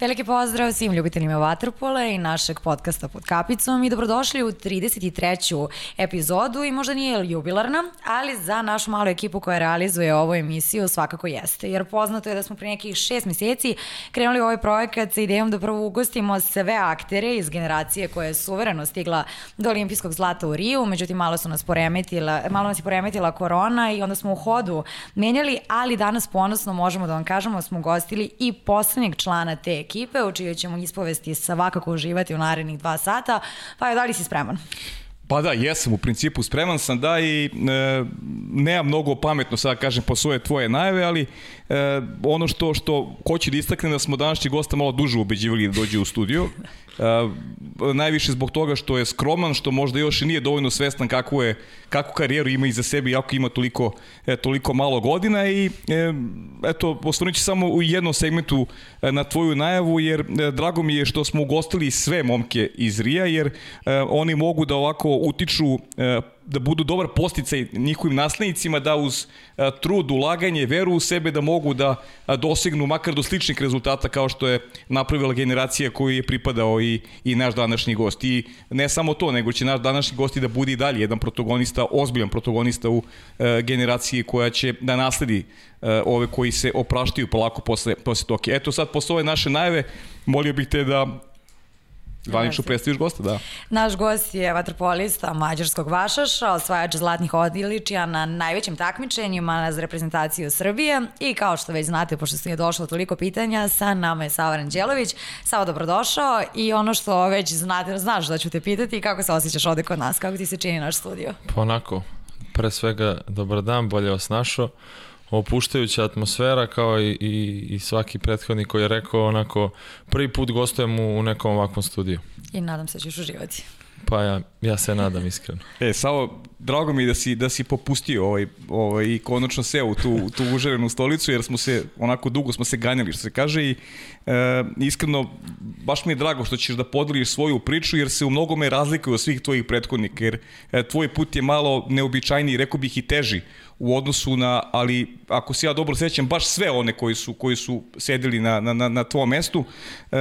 Veliki pozdrav svim ljubiteljima Vatrpola i našeg podcasta pod kapicom i dobrodošli u 33. epizodu i možda nije jubilarna, ali za našu malu ekipu koja realizuje ovu emisiju svakako jeste, jer poznato je da smo pre nekih šest meseci krenuli ovaj projekat sa idejom da prvo ugostimo sve aktere iz generacije koja je suvereno stigla do olimpijskog zlata u Riju, međutim malo su nas poremetila, malo nas je poremetila korona i onda smo u hodu menjali, ali danas ponosno možemo da vam kažemo da smo gostili i poslednjeg člana te ekipe, u čijoj ćemo ispovesti svakako uživati u narednih dva sata. Pa da li si spreman? Pa da, jesam u principu, spreman sam da i e, nemam mnogo pametno sad kažem po svoje tvoje najave, ali e, ono što što hoću da istaknem da smo današnji gosta malo duže ubeđivali da dođe u studio. Najviše zbog toga što je skroman, što možda još i nije dovoljno svestan kakvu, je, kakvu karijeru ima iza sebe, jako ima toliko, e, toliko malo godina i e, eto, osvrnut samo u jednom segmentu e, na tvoju najavu, jer e, drago mi je što smo ugostili sve momke iz Rija, jer e, oni mogu da ovako utiču e, da budu dobar posticaj njihovim naslednicima da uz a, trud, ulaganje, veru u sebe da mogu da a, dosegnu makar do sličnih rezultata kao što je napravila generacija koju je pripadao i, i naš današnji gost. I ne samo to, nego će naš današnji gost i da bude i dalje jedan protagonista, ozbiljan protagonista u a, generaciji koja će da nasledi ove koji se opraštaju polako posle, posle toke. Eto sad, posle ove naše najave, molio bih te da Zvanično predstaviš gosta, da. Naš gost je vaterpolista mađarskog vašaša, osvajač zlatnih odiličija na najvećim takmičenjima za reprezentaciju Srbije i kao što već znate, pošto ste je došlo toliko pitanja, sa nama je Sava Ranđelović. Sava, dobrodošao i ono što već znate, znaš da ću te pitati, kako se osjećaš ovde kod nas, kako ti se čini naš studio? Pa onako, pre svega, dobar dan, bolje vas našao opuštajuća atmosfera kao i, i, i svaki prethodnik koji je rekao onako prvi put gostujem u, u nekom ovakvom studiju. I nadam se da ćeš uživati. Pa ja, ja se nadam iskreno. E, samo, drago mi da si, da si popustio ovaj, ovaj, i konačno seo u tu, tu užarenu stolicu, jer smo se, onako dugo smo se ganjali, što se kaže, i e, iskreno, baš mi je drago što ćeš da podeliš svoju priču, jer se u mnogome razlikuje od svih tvojih prethodnika, jer e, tvoj put je malo neobičajniji, rekao bih i teži u odnosu na, ali ako se ja dobro sećam, baš sve one koji su, koji su sedeli na, na, na, tvom mestu. E,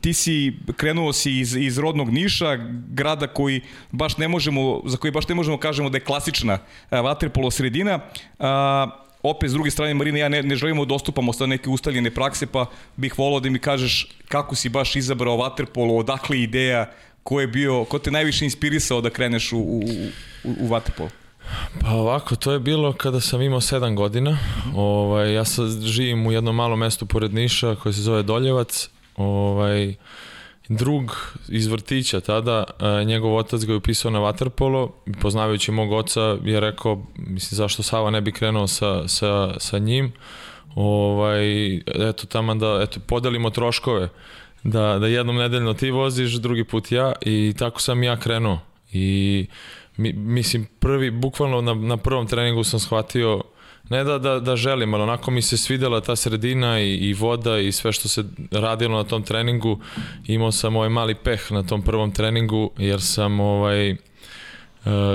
ti si, krenuo si iz, iz rodnog Niša, grada koji baš ne možemo, za koji baš ne možemo kažemo da je klasična e, vaterpolo sredina. A, opet, s druge strane, Marina, ja ne, ne želimo da ostupamo sa neke ustaljene prakse, pa bih volao da mi kažeš kako si baš izabrao vaterpolo, odakle ideja, ko je bio, ko te najviše inspirisao da kreneš u, u, u, u vaterpolo? Pa ovako, to je bilo kada sam imao 7 godina. Ovaj, ja sad živim u jednom malom mestu pored Niša koje se zove Doljevac. Ovaj, drug iz vrtića tada, njegov otac ga je upisao na vaterpolo, poznavajući mog oca je rekao, mislim, zašto Sava ne bi krenuo sa, sa, sa njim, ovaj, eto tamo da, eto, podelimo troškove, da, da jednom nedeljno ti voziš, drugi put ja i tako sam ja krenuo. I mi, mislim, prvi, bukvalno na, na prvom treningu sam shvatio ne da, da, da želim, ali onako mi se svidela ta sredina i, i voda i sve što se radilo na tom treningu. Imao sam ovaj mali peh na tom prvom treningu, jer sam ovaj, e,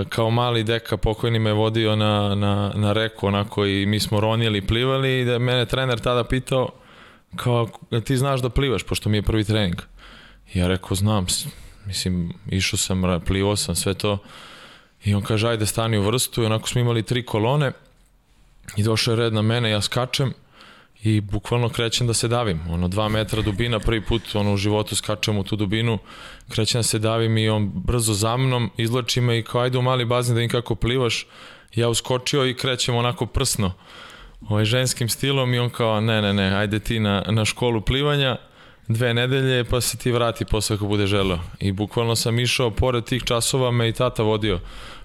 kao mali deka pokojni me vodio na, na, na reku onako i mi smo ronili, plivali i da mene trener tada pitao kao ti znaš da plivaš pošto mi je prvi trening. Ja rekao znam, mislim išao sam, plivao sam sve to I on kaže, ajde stani u vrstu i onako smo imali tri kolone i došao je red na mene, ja skačem i bukvalno krećem da se davim. Ono, dva metra dubina, prvi put ono, u životu skačem u tu dubinu, krećem da se davim i on brzo za mnom izlači me i kao ajde u mali bazen da im kako plivaš. Ja uskočio i krećem onako prsno ovaj, ženskim stilom i on kao ne, ne, ne, ajde ti na, na školu plivanja dve nedelje pa se ti vrati posle ako bude želeo. I bukvalno sam išao, pored tih časova me i tata vodio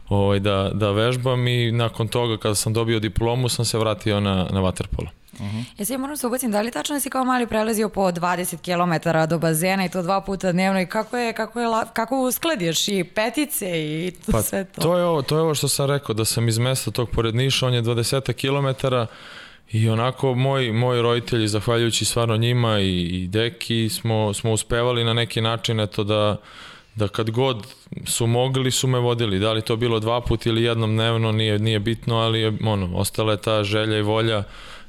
ovaj, da, da vežbam i nakon toga kada sam dobio diplomu sam se vratio na, na waterpolo. Uh -huh. Jesi ja moram se ugacim, da li tačno da si kao mali prelazio po 20 km do bazena i to dva puta dnevno i kako je, kako je, kako uskladiš i petice i to pa, sve to? To je, ovo, to je ovo što sam rekao, da sam iz mesta tog pored Niša, on je 20 km I onako moj, moji roditelji, zahvaljujući stvarno njima i, i deki, smo, smo uspevali na neki način eto da, da kad god su mogli su me vodili. Da li to bilo dva put ili jednom dnevno nije, nije bitno, ali je, ono, ostala je ta želja i volja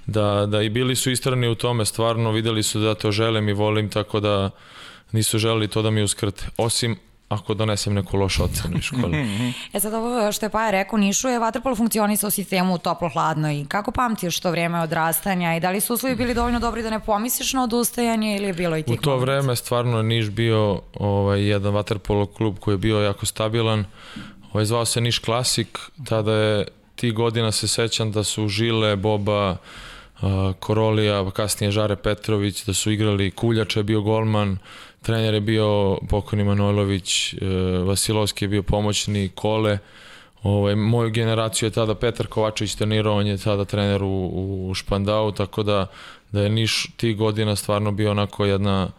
da, da i bili su istrani u tome, stvarno videli su da to želim i volim, tako da nisu želeli to da mi uskrte. Osim ako donesem neku lošu ocenu iz škole. E sad ovo što je Paja rekao, Nišu je vaterpolo funkcionisao u sistemu toplo-hladno i kako pamtiš to vreme odrastanja i da li su uslovi bili dovoljno dobri da ne pomisliš na odustajanje ili je bilo i tih U to momenta? vreme stvarno Niš bio ovaj, jedan vaterpolo klub koji je bio jako stabilan. Ovaj, zvao se Niš Klasik, tada je ti godina se sećam da su Žile, Boba, Korolija, kasnije Žare Petrović, da su igrali Kuljač je bio golman, trener je bio pokojni Manojlović, e, Vasilovski je bio pomoćni, Kole, Ovaj, moju generaciju je tada Petar Kovačević trenirao, on je tada trener u, u Špandau, tako da, da je Niš tih godina stvarno bio onako jedna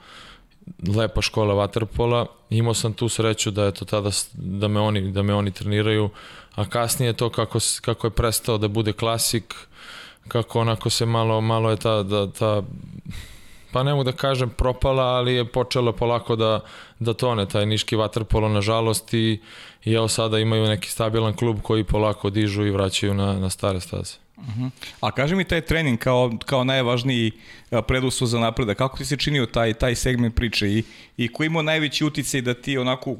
lepa škola vaterpola. Imao sam tu sreću da je to tada da me oni da me oni treniraju, a kasnije to kako kako je prestao da bude klasik, kako onako se malo malo je ta da ta pa ne mogu da kažem propala, ali je počelo polako da, da tone taj niški vaterpolo nažalost i, i evo sada imaju neki stabilan klub koji polako dižu i vraćaju na, na stare staze. A kaži mi taj trening kao, kao najvažniji a, preduslov za napredak, kako ti se činio taj, taj segment priče i, i ko imao najveći uticaj da ti onako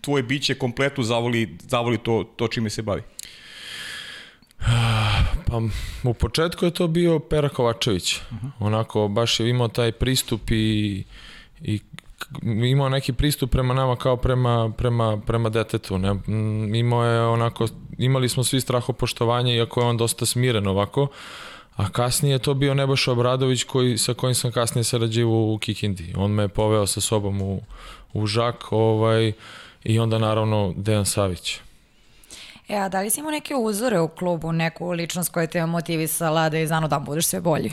tvoje biće kompletu zavoli, zavoli to, to čime se bavi? Pa u početku je to bio Pera Kovačević. Uh -huh. Onako, baš je imao taj pristup i, i imao neki pristup prema nama kao prema, prema, prema detetu. Ne? Mm, Imao je onako, imali smo svi strahopoštovanje, iako je on dosta smiren ovako, a kasnije je to bio Nebojša Obradović koji, sa kojim sam kasnije sarađivao u Kikindi. On me je poveo sa sobom u, u Žak ovaj, i onda naravno Dejan Savić. E, a da li si imao neke uzore u klubu, neku ličnost koja te je motivisala da iz dana u dan budeš sve bolji?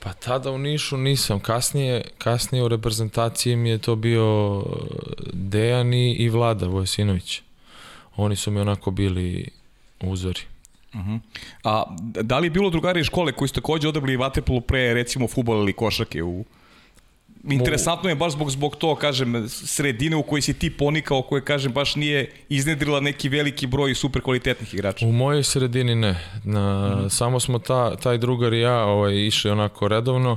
Pa tada u Nišu nisam. Kasnije, kasnije u reprezentaciji mi je to bio Dejan i i Vlada Vojsinović. Oni su mi onako bili uzori. A da li je bilo drugari iz škole koji su takođe odabrali vaterpolo pre recimo futbol ili košarke u Interesantno je baš zbog, zbog to, kažem, sredine u kojoj si ti ponikao, koje, kažem, baš nije iznedrila neki veliki broj super kvalitetnih igrača. U mojoj sredini ne. Na, mm. Samo smo ta, taj drugar i ja ovaj, išli onako redovno.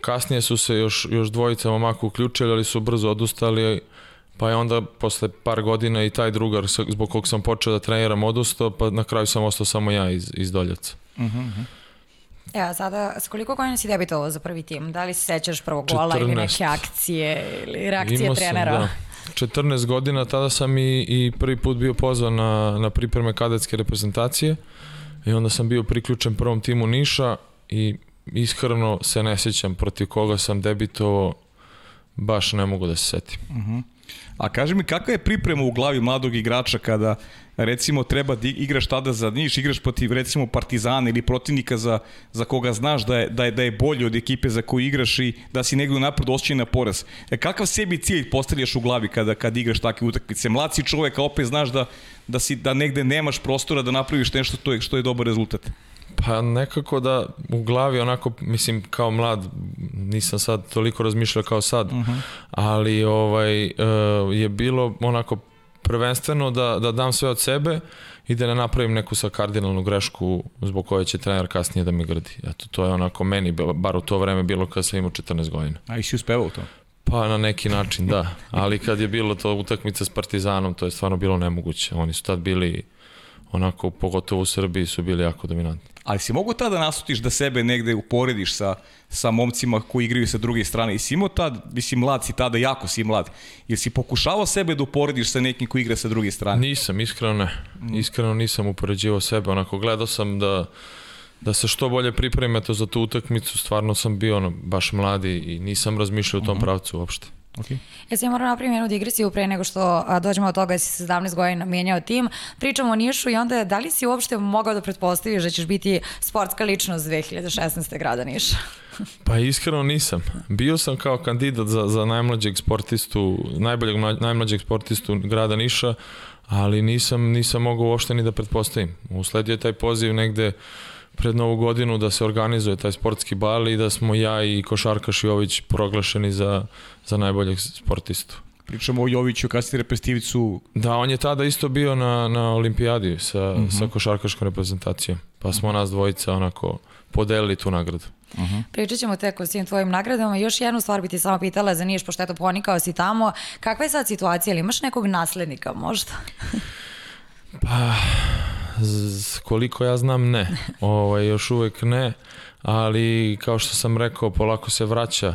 Kasnije su se još, još dvojica momaka uključili, ali su brzo odustali. Pa je onda posle par godina i taj drugar zbog kog sam počeo da treniram odustao, pa na kraju sam ostao samo ja iz, iz Doljevca. E, a sada, s koliko godina si debitovao za prvi tim? Da li se sećaš prvog gola ili 14. neke akcije ili reakcije Imao sam, trenera? da. 14 godina, tada sam i, i prvi put bio pozvan na, na pripreme kadetske reprezentacije i onda sam bio priključen prvom timu Niša i iskreno se ne sjećam protiv koga sam debitovao, baš ne mogu da se setim. A kaži mi, kakva je priprema u glavi mladog igrača kada recimo treba da igraš tada za Niš, igraš protiv recimo Partizana ili protivnika za, za koga znaš da je, da, je, da je bolji od ekipe za koju igraš i da si negdje napred osjećaj na poraz. E, kakav sebi cilj postavljaš u glavi kada, kada igraš takve utakmice? Mlad si čovek, a opet znaš da, da, si, da negde nemaš prostora da napraviš nešto što je, što je dobar rezultat. Pa nekako da u glavi onako, mislim kao mlad, nisam sad toliko razmišljao kao sad, uh -huh. ali ovaj, e, je bilo onako prvenstveno da, da dam sve od sebe i da ne napravim neku sa kardinalnu grešku zbog koje će trener kasnije da mi grdi. Eto, to je onako meni, bar u to vreme bilo kad sam imao 14 godina. A i si uspevao u to? Pa na neki način, da. Ali kad je bilo to utakmica s Partizanom, to je stvarno bilo nemoguće. Oni su tad bili onako, pogotovo u Srbiji, su bili jako dominantni. Ali si mogu tada nasutiš da sebe negde uporediš sa, sa momcima koji igraju sa druge strane? I si imao tad, mislim, mlad si tada, jako si mlad. Ili si pokušavao sebe da uporediš sa nekim koji igra sa druge strane? Nisam, iskreno ne. Iskreno nisam upoređivao sebe. Onako, gledao sam da, da se što bolje pripreme to za tu utakmicu. Stvarno sam bio ono, baš mladi i nisam razmišljao u tom pravcu uopšte. Okay. Ja sam moram napraviti jednu digresiju pre nego što a, dođemo od toga da si 17 godina menjao tim. Pričamo o Nišu i onda da li si uopšte mogao da pretpostaviš da ćeš biti sportska ličnost 2016. grada Niša? Pa iskreno nisam. Bio sam kao kandidat za, za najmlađeg sportistu, najboljeg mla- najmlađeg sportistu grada Niša, ali nisam, nisam mogao uopšte ni da pretpostavim. Usledio je taj poziv negde pred novu godinu da se organizuje taj sportski bal i da smo ja i Košarka Šiović proglašeni za, za najboljeg sportistu. Pričamo o Joviću, kasnije Repestivicu. Da, on je tada isto bio na, na olimpijadi sa, uh -huh. sa košarkaškom reprezentacijom. Pa smo nas dvojica onako podelili tu nagradu. Uh -huh. Pričat ćemo tek o svim tvojim nagradama. Još jednu stvar bi ti samo pitala za Niš, pošto eto ponikao si tamo. Kakva je sad situacija? Ili imaš nekog naslednika možda? pa, z, koliko ja znam ne. Ovaj, još uvek ne, ali kao što sam rekao, polako se vraća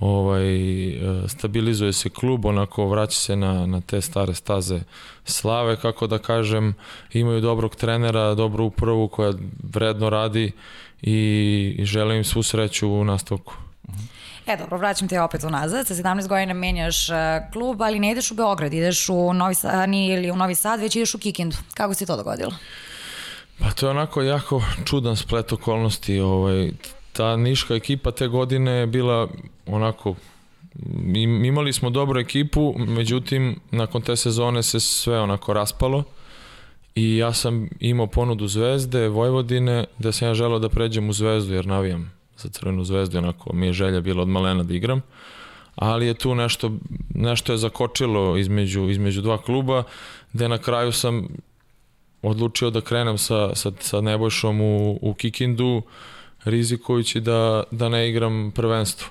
ovaj, e, stabilizuje se klub, onako vraća se na, na te stare staze slave, kako da kažem, imaju dobrog trenera, dobru upravu koja vredno radi i, i želim im svu sreću u nastavku. E dobro, vraćam te opet unazad, sa 17 godina menjaš uh, klub, ali ne ideš u Beograd, ideš u Novi Sad, ili u Novi Sad, već ideš u Kikindu. Kako se to dogodilo? Pa to je onako jako čudan splet okolnosti. Ovaj, ta niška ekipa te godine je bila onako imali smo dobru ekipu, međutim nakon te sezone se sve onako raspalo i ja sam imao ponudu Zvezde, Vojvodine, da sam ja želao da pređem u Zvezdu jer navijam za Crvenu zvezdu, onako mi je želja bila od malena da igram, ali je tu nešto, nešto je zakočilo između, između dva kluba, gde na kraju sam odlučio da krenem sa, sa, sa Nebojšom u, u Kikindu, rizikujući da, da ne igram prvenstvo.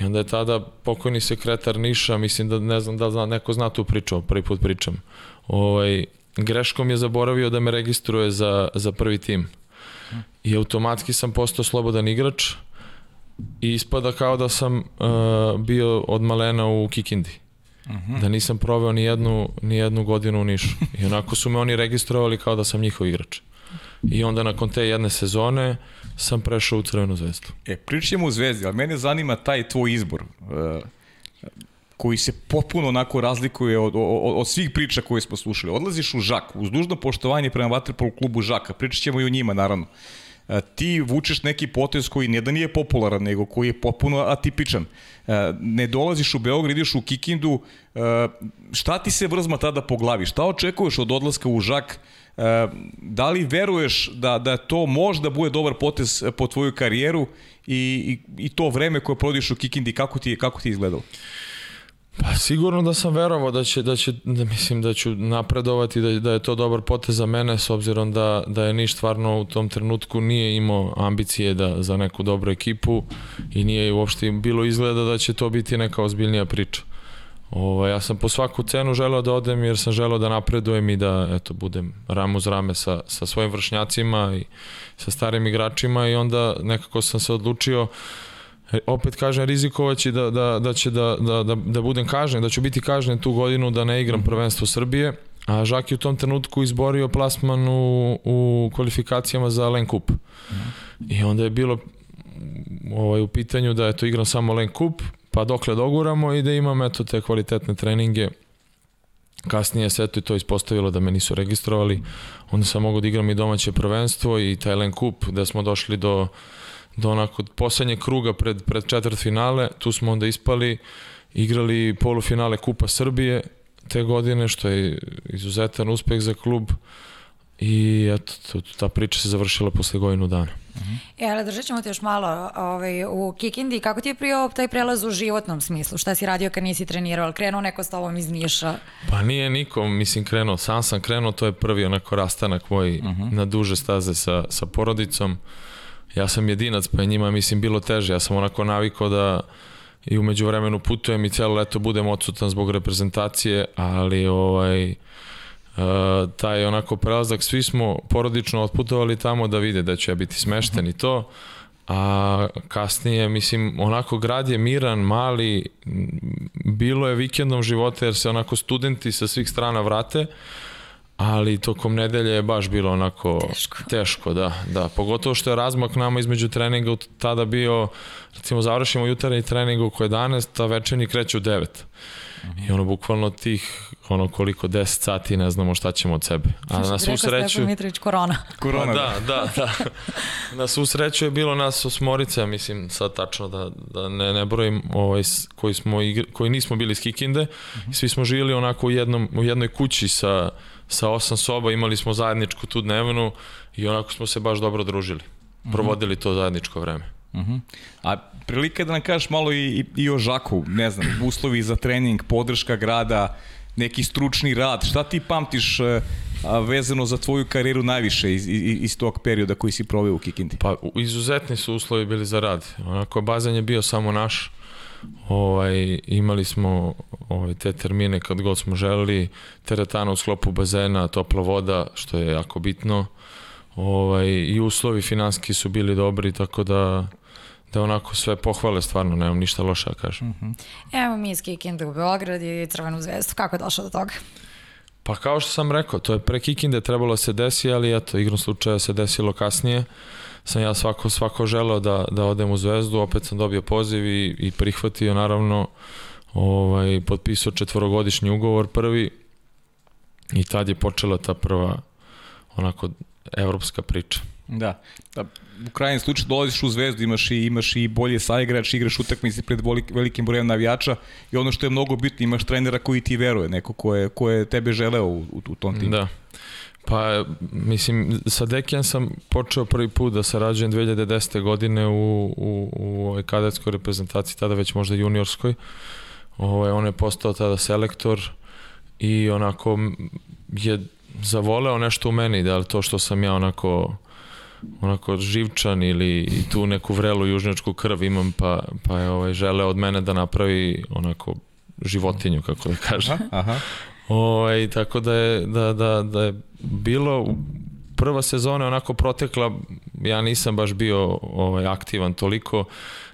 I onda je tada pokojni sekretar Niša, mislim da ne znam da zna, neko zna tu priču, prvi put pričam. Ovaj, greškom je zaboravio da me registruje za, za prvi tim. I automatski sam postao slobodan igrač i ispada kao da sam uh, bio od malena u Kikindi. Uh mhm. -huh. Da nisam proveo ni jednu, ni jednu godinu u Nišu. I onako su me oni registrovali kao da sam njihov igrač. I onda nakon te jedne sezone sam prešao u Crvenu zvezdu. E, pričamo u zvezdi, ali mene zanima taj tvoj izbor. Uh, koji se potpuno onako razlikuje od, od, od svih priča koje smo slušali. Odlaziš u Žak, uz dužno poštovanje prema Vatrpolu klubu Žaka, pričat ćemo i o njima naravno. E, ti vučeš neki potez koji ne da nije popularan, nego koji je potpuno atipičan. E, ne dolaziš u Beograd, ideš u Kikindu, e, šta ti se vrzma tada po glavi? Šta očekuješ od odlaska u Žak? Da li veruješ da, da to možda bude dobar potez po tvoju karijeru i, i, i to vreme koje prodiš u Kikindi, kako ti, kako ti izgledalo? Pa sigurno da sam verovao da će, da će da mislim da ću napredovati, da, da je to dobar potez za mene s obzirom da, da je Niš stvarno u tom trenutku nije imao ambicije da, za neku dobru ekipu i nije uopšte bilo izgleda da će to biti neka ozbiljnija priča. Ovo, ja sam po svaku cenu želeo da odem jer sam želeo da napredujem i da eto, budem ram uz rame sa, sa svojim vršnjacima i sa starim igračima i onda nekako sam se odlučio uh, opet kažem rizikovaći da, da, da će da, da, da, da budem kažnjen, da ću biti kažnjen tu godinu da ne igram prvenstvo Srbije, a Žak je u tom trenutku izborio plasman u, u kvalifikacijama za Len Kup. I onda je bilo ovaj, u pitanju da eto igram samo Len Kup, pa dokle doguramo i da imam eto te kvalitetne treninge. Kasnije se eto i to ispostavilo da me nisu registrovali. Onda sam mogao da igram i domaće prvenstvo i taj Len Kup da smo došli do do onako poslednjeg kruga pred, pred četvrt finale, tu smo onda ispali, igrali polufinale Kupa Srbije te godine, što je izuzetan uspeh za klub i eto, ta priča se završila posle godinu dana. Uh -huh. E, ali držat ćemo te još malo ovaj, u Kikindi. Kako ti je prio taj prelaz u životnom smislu? Šta si radio kad nisi trenirao? Krenuo neko s tobom iz Niša? Pa nije niko, mislim, krenuo. Sam sam krenuo, to je prvi onako rastanak moj uh -huh. na duže staze sa, sa porodicom. Uh, ja sam jedinac, pa je njima, mislim, bilo teže. Ja sam onako navikao da i umeđu vremenu putujem i cijelo leto budem odsutan zbog reprezentacije, ali ovaj, Uh, taj onako prelazak, svi smo porodično otputovali tamo da vide da ću ja biti smešten i to, a kasnije, mislim, onako grad je miran, mali, bilo je vikendom života jer se onako studenti sa svih strana vrate, uh, ali tokom nedelje je baš bilo onako teško. teško, da, da. Pogotovo što je razmak nama između treninga tada bio, recimo završimo jutarnji trening oko 11, a večerni kreće u 9. Uh -huh. I ono bukvalno tih ono koliko 10 sati ne znamo šta ćemo od sebe. A na svu sreću Mitrović korona. Korona. Da, da, da. na svu sreću je bilo nas osmorica, mislim sad tačno da, da ne, ne brojim ovaj, koji, smo igri, koji nismo bili iz Kikinde. Uh -huh. Svi smo živjeli onako u, jednom, u jednoj kući sa sa osam soba, imali smo zajedničku tu dnevnu i onako smo se baš dobro družili. Mhm. Provodili to zajedničko vreme. Uh -huh. A prilika da nam kažeš malo i, i, i o Žaku, ne znam, uslovi za trening, podrška grada, neki stručni rad, šta ti pamtiš e, a, vezano za tvoju karijeru najviše iz, iz, iz tog perioda koji si proveo u Kikindi? Pa izuzetni su uslovi bili za rad. Onako, bazen je bio samo naš. Ovaj, imali smo ovaj, te termine kad god smo želeli, teretana u sklopu bazena, topla voda, što je jako bitno. Ovaj, I uslovi finanski su bili dobri, tako da da onako sve pohvale stvarno, nemam ništa loše da kažem. Uh -huh. Evo mi iz Kikinde u Beograd i Crvenu zvezdu, kako je došlo do toga? Pa kao što sam rekao, to je pre Kikinde trebalo da se desi, ali eto, igrom slučaja se desilo kasnije. Sam ja svako, svako želeo da, da odem u Zvezdu, opet sam dobio poziv i, i prihvatio naravno ovaj, potpisao četvorogodišnji ugovor prvi i tad je počela ta prva onako evropska priča. Da. da u krajnjem slučaju dolaziš u zvezdu, imaš i, imaš i bolje saigrač, igraš utakmice pred velikim brojem navijača i ono što je mnogo bitno, imaš trenera koji ti veruje, neko ko je, ko je tebe želeo u, u, u tom timu. Da. Pa, mislim, sa Dekijan sam počeo prvi put da sarađujem 2010. godine u, u, u ovoj kadetskoj reprezentaciji, tada već možda juniorskoj. Ovaj, on je postao tada selektor i onako je zavoleo nešto u meni, da li to što sam ja onako onako živčan ili tu neku vrelu južnjačku krv imam, pa, pa je ovaj, žele od mene da napravi onako životinju, kako da kažem. Aha. Ovaj, tako da je, da, da, da je bilo prva sezona onako protekla, ja nisam baš bio ovaj, aktivan toliko,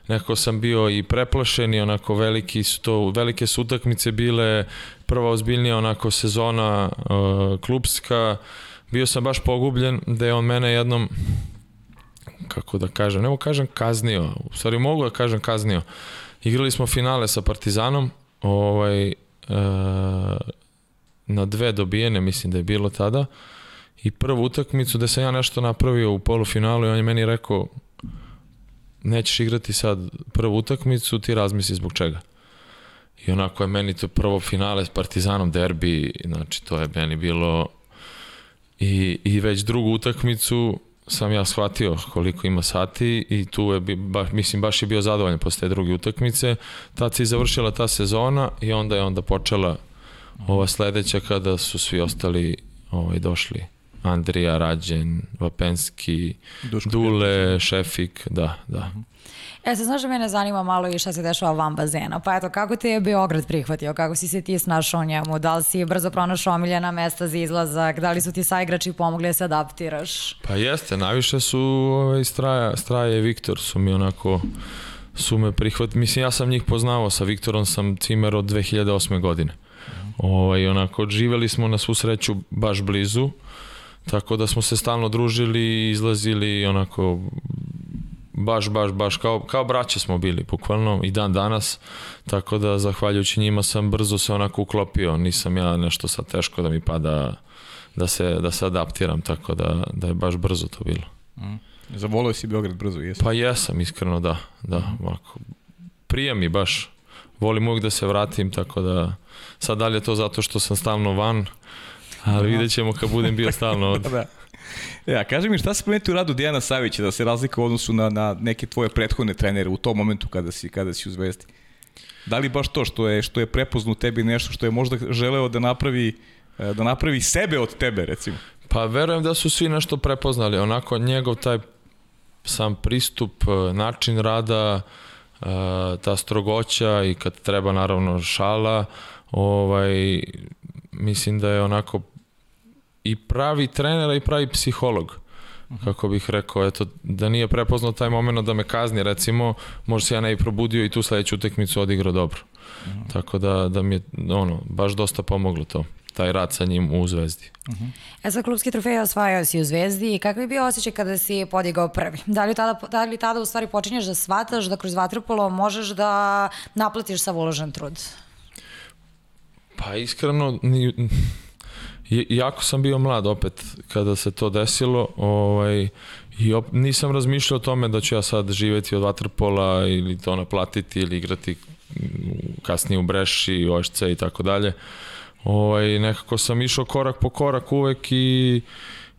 neko sam bio i preplašen i onako veliki su to, velike su utakmice bile, prva ozbiljnija onako sezona uh, klubska, bio sam baš pogubljen da je on mene jednom kako da kažem, ne kažem kaznio, u stvari mogu da kažem kaznio. Igrali smo finale sa Partizanom, ovaj, e, na dve dobijene, mislim da je bilo tada, i prvu utakmicu da sam ja nešto napravio u polufinalu i on je meni rekao nećeš igrati sad prvu utakmicu, ti razmisli zbog čega. I onako je meni to prvo finale s Partizanom derbi, znači to je meni bilo i, i već drugu utakmicu sam ja shvatio koliko ima sati i tu je, ba, mislim, baš je bio zadovoljan posle te druge utakmice. Tad se i završila ta sezona i onda je onda počela ova sledeća kada su svi ostali ovaj, došli. Andrija, Rađen, Vapenski, Duško Dule, Šefik, da, da. E, sad znaš da mene zanima malo i šta se dešava van bazena. Pa eto, kako te je Beograd prihvatio? Kako si se ti snašao njemu? Da li si brzo pronašao omiljena mesta za izlazak? Da li su ti saigrači pomogli da se adaptiraš? Pa jeste, najviše su ovaj, Straja, Straja i Viktor su mi onako su me prihvatili. Mislim, ja sam njih poznavao, sa Viktorom sam cimer od 2008. godine. Ovaj, onako, živeli smo na svu sreću baš blizu, tako da smo se stalno družili, izlazili onako baš, baš, baš, kao, kao braće smo bili, bukvalno, i dan danas, tako da, zahvaljujući njima sam brzo se onako uklopio, nisam ja nešto sad teško da mi pada da se, da se adaptiram, tako da, da je baš brzo to bilo. Mm. Zavolio si Beograd brzo, jesam? Pa jesam, iskreno, da, da, ovako, prija mi baš, volim uvijek da se vratim, tako da, sad dalje to zato što sam stalno van, ali vidjet ćemo kad budem bio stalno ovde. da. Ja, kaži mi šta se primeti u radu Dijana Savića da se razlika u odnosu na, na neke tvoje prethodne trenere u tom momentu kada si, kada si u Zvezdi? Da li baš to što je, što je prepoznu tebi nešto što je možda želeo da napravi, e, da napravi sebe od tebe, recimo? Pa verujem da su svi nešto prepoznali. Onako, njegov taj sam pristup, e, način rada, e, ta strogoća i kad treba naravno šala, ovaj, mislim da je onako i pravi trenera i pravi psiholog kako bih rekao, eto, da nije prepoznao taj moment da me kazni, recimo, možda se ja ne bi probudio i tu sledeću utekmicu odigrao dobro. -huh. Tako da, da mi je, ono, baš dosta pomoglo to taj rad sa njim u Zvezdi. Uh -huh. E za klubski trofej osvajao si u Zvezdi i kakav je bio osjećaj kada si podigao prvi? Da li tada, da li tada u stvari počinješ da shvataš da kroz vaterpolo možeš da naplatiš sa uložen trud? Pa iskreno, ni, jako sam bio mlad opet kada se to desilo ovaj, i op, nisam razmišljao o tome da ću ja sad živeti od vaterpola ili to naplatiti ili igrati kasnije u Breši, OŠC i tako dalje. Ovaj, nekako sam išao korak po korak uvek i,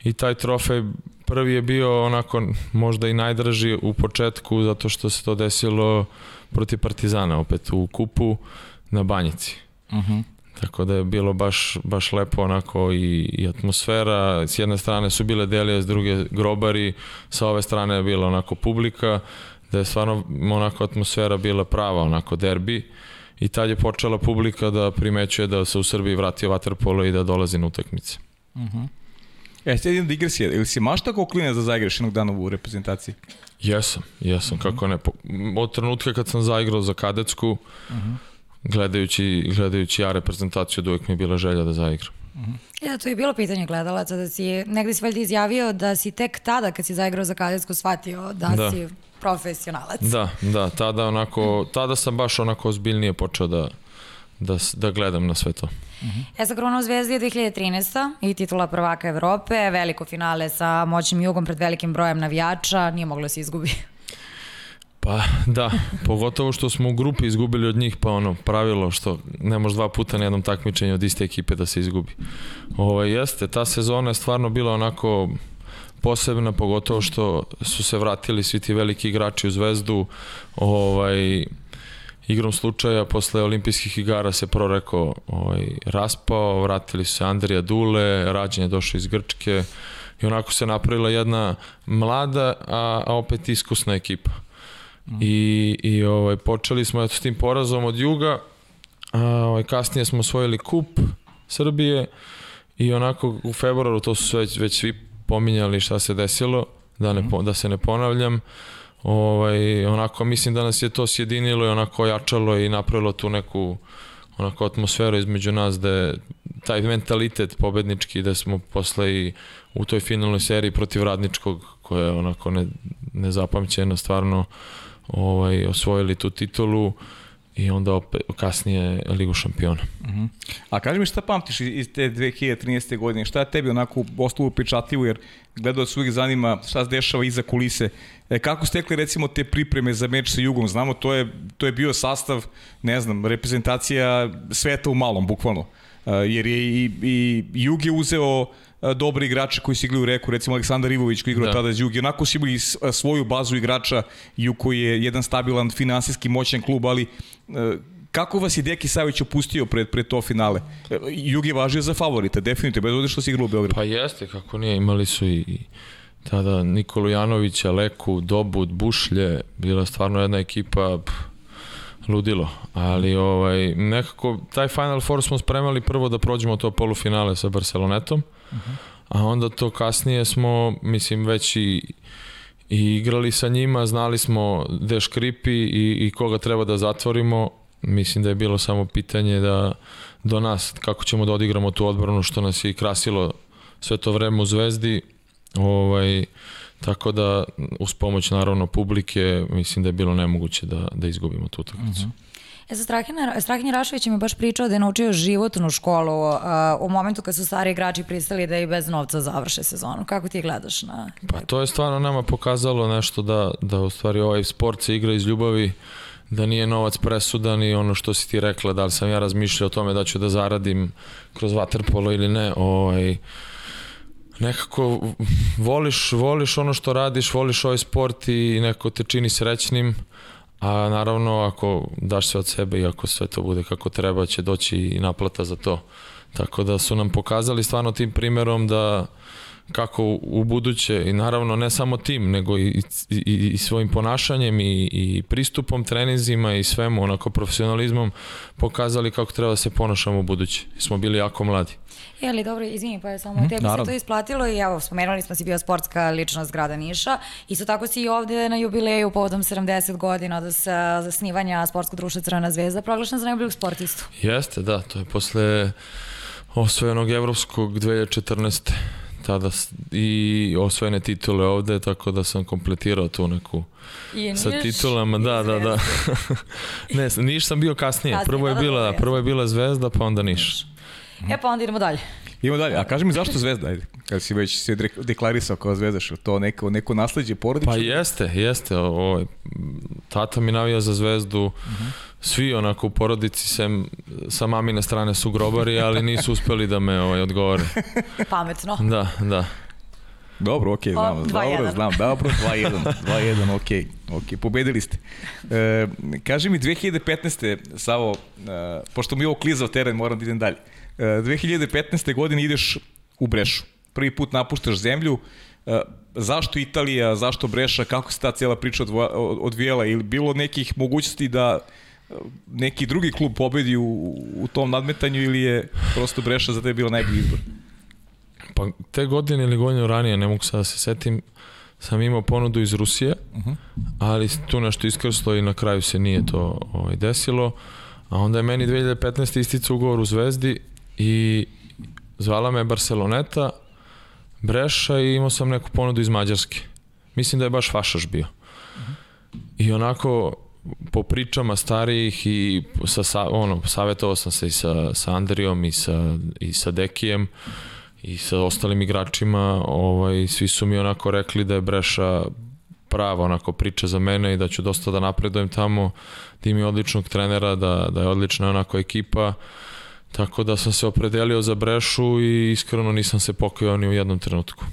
i taj trofej Prvi je bio onako možda i najdraži u početku zato što se to desilo protiv Partizana opet u kupu na Banjici. Uh -huh. Tako da je bilo baš, baš lepo onako i, i atmosfera. S jedne strane su bile delije, s druge grobari, sa ove strane je bila onako publika, da je stvarno onako atmosfera bila prava, onako derbi. I tad je počela publika da primećuje da se u Srbiji vratio vaterpolo i da dolazi na utakmice. Uh -huh. E, sad idem digresija. Ili si mašta kao klinac da zaigraš jednog dana u reprezentaciji? Jesam, jesam, uh -huh. kako ne. Od trenutka kad sam zaigrao za kadetsku, uh -huh. gledajući, gledajući ja reprezentaciju, od uvijek mi je bila želja da zaigram. Uh -huh. Ja, to je bilo pitanje gledalaca, da si, negde si valjda izjavio da si tek tada kad si zaigrao za kadetsku shvatio da, da. si profesionalac. Da, da, tada onako, tada sam baš onako ozbiljnije počeo da, da, da gledam na sve to. Uh -huh. E sa Krunom Zvezdi je 2013. i titula prvaka Evrope, veliko finale sa moćnim jugom pred velikim brojem navijača, nije moglo da se izgubi. Pa da, pogotovo što smo u grupi izgubili od njih, pa ono, pravilo što ne može dva puta na jednom takmičenju od iste ekipe da se izgubi. Ovo, ovaj, jeste, ta sezona je stvarno bila onako posebna, pogotovo što su se vratili svi ti veliki igrači u Zvezdu, ovaj, igrom slučaja posle olimpijskih igara se proreko ovaj, raspao, vratili su se Andrija Dule, Rađen je došao iz Grčke i onako se napravila jedna mlada, a, a opet iskusna ekipa. Mm. I, i ovaj, počeli smo eto, s tim porazom od Juga, a ovaj, kasnije smo osvojili kup Srbije i onako u februaru to su već, već svi pominjali šta se desilo, da, ne, da se ne ponavljam. Ovaj, onako mislim da nas je to sjedinilo i onako jačalo i napravilo tu neku onako atmosferu između nas da je taj mentalitet pobednički da smo posle i u toj finalnoj seriji protiv radničkog koja je onako ne, nezapamćena stvarno ovaj, osvojili tu titulu i onda opet kasnije Ligu šampiona. Uh mhm. -huh. A kaži mi šta pamtiš iz te 2013. godine, šta je tebi onako ostalo upečatljivo, jer gledao se uvijek zanima šta se dešava iza kulise. E, kako stekli recimo te pripreme za meč sa Jugom? Znamo, to je, to je bio sastav, ne znam, reprezentacija sveta u malom, bukvalno. E, jer je i, i Jug je uzeo dobri igrači koji su igli u reku, recimo Aleksandar Ivović koji igrao da. tada za Jugi, onako su imali svoju bazu igrača Jug koji je jedan stabilan finansijski moćan klub, ali kako vas je Deki Savić opustio pred, pred to finale? Jug je važio za favorita, definitivno, bez ovdje što se igrao u Beogradu. Pa jeste, kako nije, imali su i tada Nikolu Janovića, Leku, Dobut, Bušlje, bila stvarno jedna ekipa, pff, ludilo, ali ovaj, nekako taj Final Four smo spremali prvo da prođemo to polufinale sa Barcelonetom, uh -huh. a onda to kasnije smo, mislim, već i, i igrali sa njima, znali smo gde škripi i, i koga treba da zatvorimo, mislim da je bilo samo pitanje da do nas, kako ćemo da odigramo tu odbranu što nas je i krasilo sve to vreme u Zvezdi, ovaj, Tako da, uz pomoć naravno publike, mislim da je bilo nemoguće da, da izgubimo tu utakmicu. Uh -huh. E za Strahinja, Strahinja Rašović mi baš pričao da je naučio životnu školu uh, u momentu kad su stari igrači pristali da i bez novca završe sezonu. Kako ti gledaš na... Pa to je stvarno nama pokazalo nešto da, da u stvari ovaj sport se igra iz ljubavi, da nije novac presudan i ono što si ti rekla, da li sam ja razmišljao o tome da ću da zaradim kroz vaterpolo ili ne, ovaj, nekako voliš, voliš ono što radiš, voliš ovaj sport i neko te čini srećnim, a naravno ako daš sve od sebe i ako sve to bude kako treba će doći i naplata za to. Tako da su nam pokazali stvarno tim primerom da kako u buduće i naravno ne samo tim nego i, i, i svojim ponašanjem i, i pristupom treninzima i svemu onako profesionalizmom pokazali kako treba da se ponašamo u buduće. Smo bili jako mladi. Je li, dobro, izvini, pa je samo mm, tebi se to isplatilo i evo, spomenuli smo si bio sportska ličnost grada Niša. Isto tako si i ovde na jubileju povodom 70 godina od zasnivanja sportskog društva Crvena zvezda proglašena za najboljeg sportistu. Jeste, da, to je posle osvojenog evropskog 2014 tada i osvojene titule ovde, tako da sam kompletirao tu neku I sa titulama, da, da, da. ne, Niš sam bio kasnije. Prvo je da, da, bila, da, prvo je bila Zvezda, pa onda Niš. E pa onda idemo dalje. Idemo dalje. A kaži mi zašto Zvezda, ajde, kad si već se deklarisao kao Zvezda, što to neko, neko nasledđe porodično? Pa jeste, jeste. O, ovaj, tata mi navija za Zvezdu, uh -huh. Svi onako u porodici sem, sa mamine strane su grobari, ali nisu uspeli da me ovaj, odgovore. Pametno. Da, da. Dobro, okej, okay, znam. O, dobro, znam, dobro, 2-1, 2-1, okej, okej, pobedili ste. E, kaži mi, 2015. Savo, e, pošto mi ovo klizao teren, moram da idem dalje. E, 2015. godine ideš u Brešu. Prvi put napuštaš zemlju. E, zašto Italija, zašto Breša, kako se ta cijela priča odvijela? Ili bilo nekih mogućnosti da neki drugi klub pobedi u, u tom nadmetanju ili je prosto Breša za tebe bila najbolji izbor? Pa te godine ili godinu ranije, ne mogu sad da se setim, sam imao ponudu iz Rusije, uh mhm. -huh. ali tu nešto iskrslo i na kraju se nije to ovaj, desilo. A onda je meni 2015. isticao ugovor u Zvezdi i zvala me Barceloneta, Breša i imao sam neku ponudu iz Mađarske. Mislim da je baš Fašaš bio. Uh -huh. I onako, po pričama starijih i sa, ono, savjetovao sam se i sa, sa Andrijom i sa, i sa Dekijem i sa ostalim igračima, ovaj, svi su mi onako rekli da je Breša prava onako priča za mene i da ću dosta da napredujem tamo, da im je odličnog trenera, da, da je odlična onako ekipa, tako da sam se opredelio za Brešu i iskreno nisam se pokojao ni u jednom trenutku.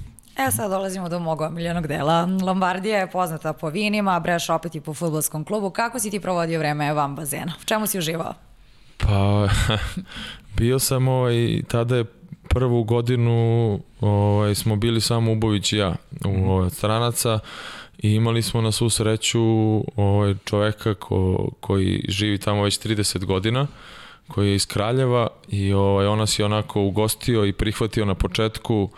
E sad dolazimo do mog omiljenog dela. Lombardija je poznata po vinima, Breš opet i po futbolskom klubu. Kako si ti provodio vreme van bazena? U čemu si uživao? Pa, bio sam ovaj, tada je prvu godinu ovaj, smo bili samo Ubović i ja u mhm. ovaj, stranaca i imali smo na svu sreću ovaj, čoveka ko, koji živi tamo već 30 godina koji je iz Kraljeva i ovaj, on nas je onako ugostio i prihvatio na početku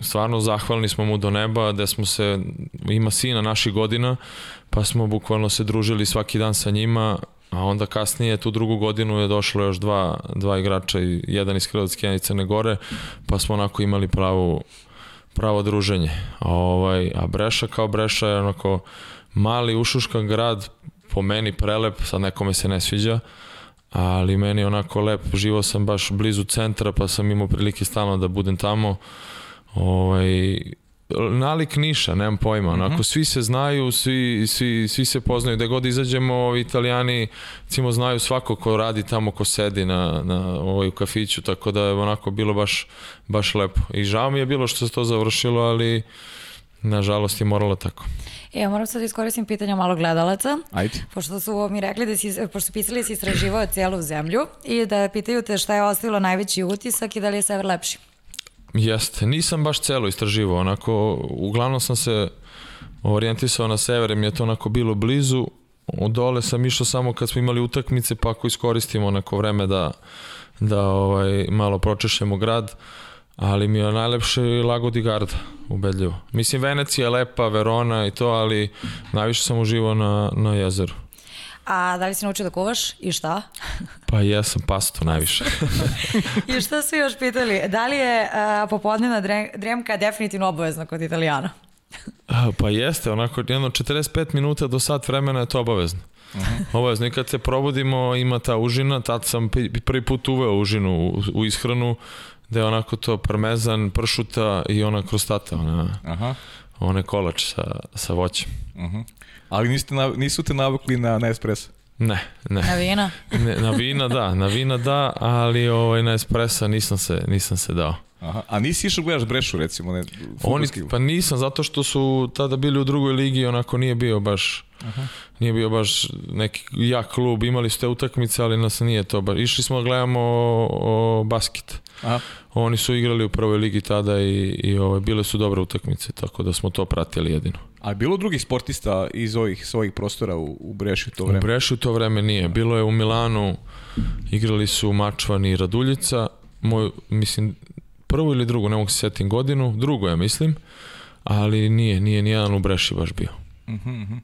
stvarno zahvalni smo mu do neba da smo se, ima sina naših godina pa smo bukvalno se družili svaki dan sa njima A onda kasnije tu drugu godinu je došlo još dva, dva igrača, jedan iz Hrvatske, jedan iz Crne Gore, pa smo onako imali pravo, pravo druženje. A, ovaj, a Breša kao Breša je onako mali ušuškan grad, po meni prelep, sad nekome se ne sviđa, ali meni onako lep, živo sam baš blizu centra, pa sam imao prilike stalno da budem tamo. Ovaj, nalik Niša, nemam pojma. Onako, mm -hmm. svi se znaju, svi, svi, svi se poznaju. Da god izađemo, italijani, cimo, znaju svako ko radi tamo, ko sedi na, na ovaj, u kafiću, tako da je onako bilo baš, baš lepo. I žao mi je bilo što se to završilo, ali nažalost je moralo tako. E, ja moram sad da iskoristim pitanja malo gledalaca. Ajde. Pošto su mi rekli da si, pošto su pisali da si istraživao cijelu zemlju i da pitaju te šta je ostavilo najveći utisak i da li je sever lepši. Jeste, nisam baš celo istraživao, onako, uglavnom sam se orijentisao na sever, mi je to onako bilo blizu, od dole sam išao samo kad smo imali utakmice, pa ako iskoristimo neko vreme da, da ovaj, malo pročešemo grad, ali mi je najlepše Lagodi Garda, ubedljivo. Mislim, Venecija je lepa, Verona i to, ali najviše sam uživao na, na jezeru. A da li si naučio da kuvaš i šta? Pa jesam pastu najviše. I šta su još pitali? Da li je uh, popodnevna dremka definitivno obavezna kod italijana? pa jeste, onako jedno 45 minuta do sat vremena je to obavezno. Uh -huh. Obavezno i kad se probudimo ima ta užina, tad sam prvi put uveo užinu u, u ishranu, da je onako to parmezan, pršuta i ona krostata, ona, Aha. one kolač sa, sa voćem. Uh -huh. Ali niste, nisu te navukli na, na espresso? Ne, ne. Na vina? Ne, na vina da, na vina da, ali ovaj, na espressa nisam se, nisam se dao. Aha. A nisi išao gledaš Brešu recimo? Ne, Oni, pa nisam, zato što su tada bili u drugoj ligi, onako nije bio baš Aha. nije bio baš neki jak klub, imali ste utakmice, ali nas nije to baš. Išli smo da gledamo o, o basket. Aha. Oni su igrali u prvoj ligi tada i, i ove, bile su dobre utakmice, tako da smo to pratili jedino. A je bilo drugih sportista iz ovih svojih prostora u, u Brešu to vreme? U Brešu to vreme nije. Bilo je u Milanu, igrali su Mačvan i Raduljica. Moj, mislim, prvu ili drugu, ne mogu se setim godinu, drugo ja mislim, ali nije, nije nijedan u Breši baš bio. Uh -huh, uh -huh.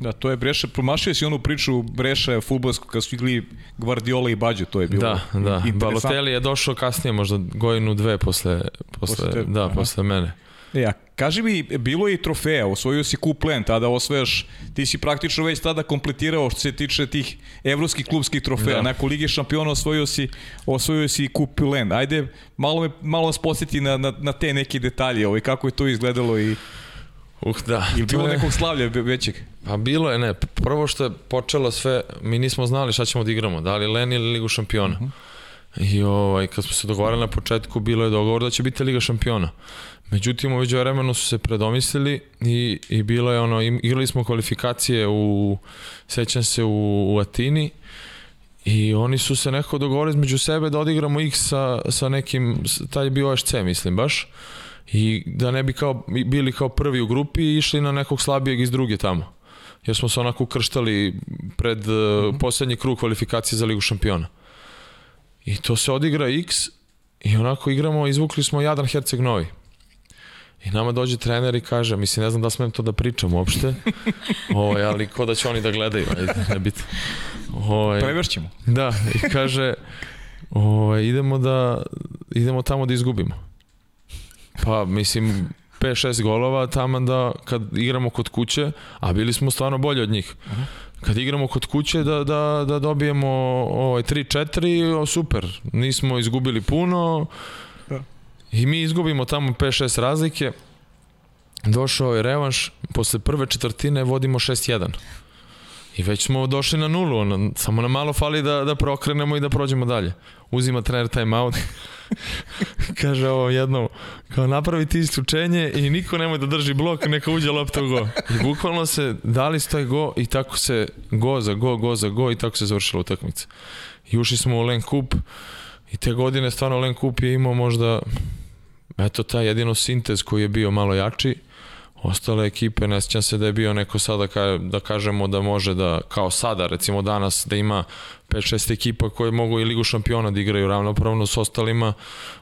Da, to je Breša, promašio si onu priču Breša je futbolsko kad su igli Guardiola i Bađe, to je bilo Da, da, Balotelli je došao kasnije, možda godinu dve posle, posle, posle te, da, aha. posle mene. E, a kaži mi, bilo je i trofeja, osvojio si kup Len, tada osvojaš, ti si praktično već tada kompletirao što se tiče tih evropskih klubskih trofeja, da. nakon Lige šampiona osvojio si, osvojio si kup Len. Ajde, malo, me, malo nas posjeti na, na, na te neke detalje, ovaj, kako je to izgledalo i... Uh, da. Ili bilo je... nekog slavlja većeg? Pa bilo je, ne. Prvo što je počelo sve, mi nismo znali šta ćemo da igramo, da li Len ili Ligu šampiona. Uh mhm. -huh. I ovaj, kad smo se dogovarali na početku, bilo je dogovor da će biti Liga šampiona. Međutim, uveđu vremenu su se predomislili i, i bilo je ono, igrali smo kvalifikacije u, sećam se, u, u Atini i oni su se nekako dogovorili između sebe da odigramo ih sa, sa nekim, taj je bio OSC, mislim baš, i da ne bi kao, bili kao prvi u grupi i išli na nekog slabijeg iz druge tamo. Jer smo se onako krštali pred mm -hmm. poslednji krug kvalifikacije za Ligu šampiona. I to se odigra X i onako igramo, izvukli smo Jadran Herceg Novi. I nama dođe trener i kaže, mislim, ne znam da smem to da pričam uopšte, ovaj, ali ko da će oni da gledaju, ajde, ne biti. Ovaj, Prevršćemo. Da, i kaže, ovaj, idemo, da, idemo tamo da izgubimo. Pa, mislim, 5-6 golova tamo da kad igramo kod kuće, a bili smo stvarno bolji od njih. Kad igramo kod kuće da, da, da dobijemo ovaj, 3-4, super, nismo izgubili puno, I mi izgubimo tamo 5-6 razlike. Došao je revanš, posle prve četvrtine vodimo 6-1. I već smo došli na nulu, ono, samo nam malo fali da, da prokrenemo i da prođemo dalje. Uzima trener time out. Kaže ovo jedno, kao napravi ti isključenje i niko nemoj da drži blok, neka uđe lopta u go. I bukvalno se dali stoj go i tako se go za go, go za go i tako se završila utakmica. I ušli smo u Len Kup i te godine stvarno Len Kup je imao možda eto taj jedino sintez koji je bio malo jači, ostale ekipe, ne sjećam se da je bio neko sada ka, da kažemo da može da, kao sada recimo danas, da ima 5-6 ekipa koje mogu i Ligu šampiona da igraju ravnopravno s ostalima,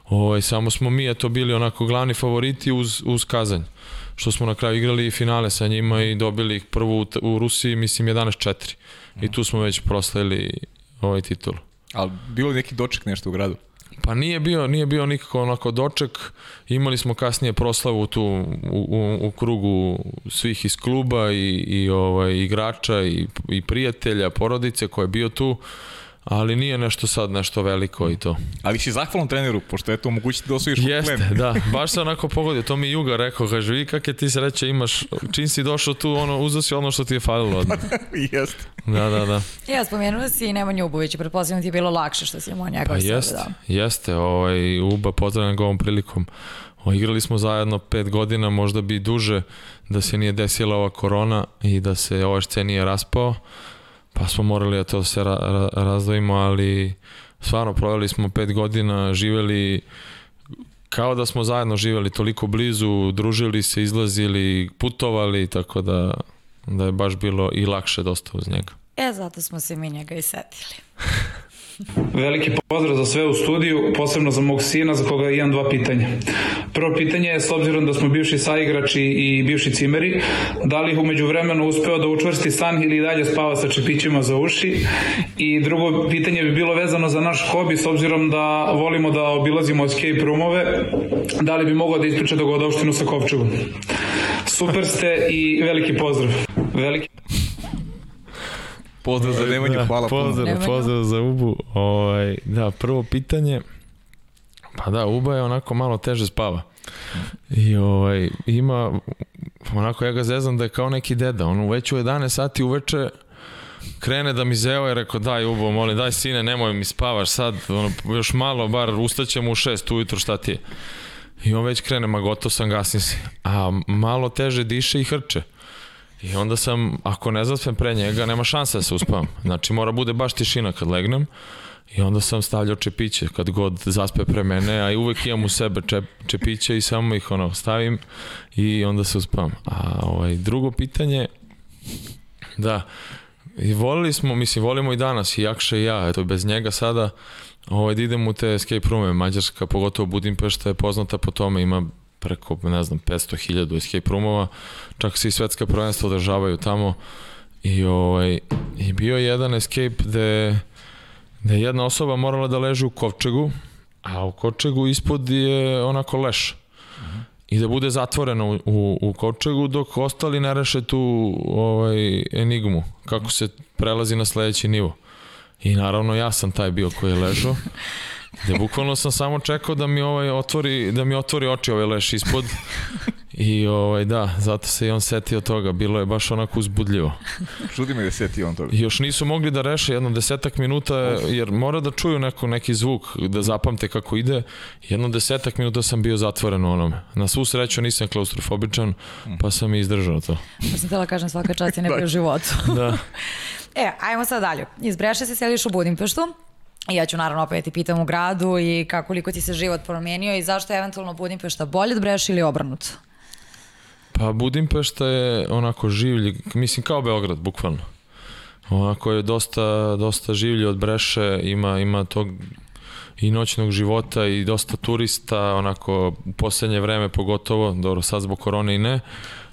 ovaj, samo smo mi eto bili onako glavni favoriti uz, uz Kazanj što smo na kraju igrali finale sa njima i dobili ih prvu u Rusiji, mislim 11-4. I tu smo već proslavili ovaj titul. Ali bilo neki doček nešto u gradu? Pa nije bio, nije bio nikako onako doček. Imali smo kasnije proslavu tu u, u, u krugu svih iz kluba i, i ovaj, igrača i, i prijatelja, porodice koje je bio tu ali nije nešto sad nešto veliko i to. Ali si zahvalan treneru, pošto je to omogućiti da osvojiš Jeste, plen. da, baš se onako pogodio, to mi Juga rekao, kaže, vi kak je ti sreće imaš, čim si došao tu, ono, uzao si ono što ti je falilo odmah. Jeste. Da, da, da. Ja, spomenuo si i Nemanju Ubović, pretpostavljam ti je bilo lakše što si imao njega pa jeste, da. Jeste, ovaj, Uba, pozdravljam ga ovom prilikom. O, igrali smo zajedno pet godina, možda bi duže da se nije desila ova korona i da se OSC nije raspao pa smo morali da to se ra, ra, razdvojimo, ali stvarno proveli smo pet godina, živeli kao da smo zajedno živeli toliko blizu, družili se, izlazili, putovali, tako da, da je baš bilo i lakše dosta uz njega. E, zato smo se mi njega i setili. Veliki pozdrav za sve u studiju, posebno za mog sina za koga imam dva pitanja. Prvo pitanje je, s obzirom da smo bivši saigrači i bivši cimeri, da li umeđu vremenu uspeo da učvrsti san ili dalje spava sa čepićima za uši? I drugo pitanje bi bilo vezano za naš hobi, s obzirom da volimo da obilazimo escape roomove, da li bi mogao da ispriča dogodovštinu sa Kovčegom? Super ste i veliki pozdrav. Veliki Pozdrav za Nemanju, da, hvala pozdrav, puno. Pozdrav za Ubu. Ovaj, da, prvo pitanje, pa da, Uba je onako malo teže spava. I ovaj, ima, onako ja ga zezam da je kao neki deda, on već u 11 sati uveče krene da mi zeo i rekao daj Ubo, molim, daj sine, nemoj mi spavaš sad, ono, još malo, bar ustaćemo u 6 ujutro, šta ti je? I on već krene, ma gotov sam, gasim se. A malo teže diše i hrče. I onda sam, ako ne zaspem pre njega, nema šanse da se uspavam. Znači mora bude baš tišina kad legnem. I onda sam stavljao čepiće kad god zaspe pre mene, a i uvek imam u sebe čep, čepiće i samo ih ono stavim i onda se uspavam. A ovaj, drugo pitanje, da, i volili smo, mislim, volimo i danas, i Jakša i ja, eto, bez njega sada, ovaj, da idemo u te escape roome, Mađarska, pogotovo Budimpešta je poznata po tome, ima preko, ne znam, 500.000 escape roomova, čak se i svetska prvenstva održavaju tamo i, ovaj, i bio je jedan escape gde, gde jedna osoba morala da leži u kovčegu, a u kovčegu ispod je onako leš. Uh. I da bude zatvoreno u, u, u kovčegu dok ostali ne reše tu ovaj, enigmu, kako se prelazi na sledeći nivo. I naravno ja sam taj bio koji je ležao. Gde bukvalno sam samo čekao da mi ovaj otvori, da mi otvori oči ovaj leš ispod I ovaj, da, zato se i on setio toga. Bilo je baš onako uzbudljivo. Čudi me da seti on toga. Još nisu mogli da reše jedno desetak minuta, jer mora da čuju neko, neki zvuk, da zapamte kako ide. Jedno desetak minuta sam bio zatvoren u onome. Na svu sreću nisam klaustrofobičan, pa sam i izdržao to. Pa sam htjela kažem svaka čast je neko u životu. Da. E, ajmo sad dalje. Iz Breše se seliš u Budimpeštu. I Ja ću naravno opet ti pitam u gradu i kako koliko ti se život promijenio i zašto je eventualno Budimpešta bolje od Breša ili obrnuto? Pa Budimpešta je onako življi, mislim kao Beograd, bukvalno. Onako je dosta, dosta življi od Breše, ima, ima tog i noćnog života i dosta turista, onako u posljednje vreme pogotovo, dobro sad zbog korone i ne,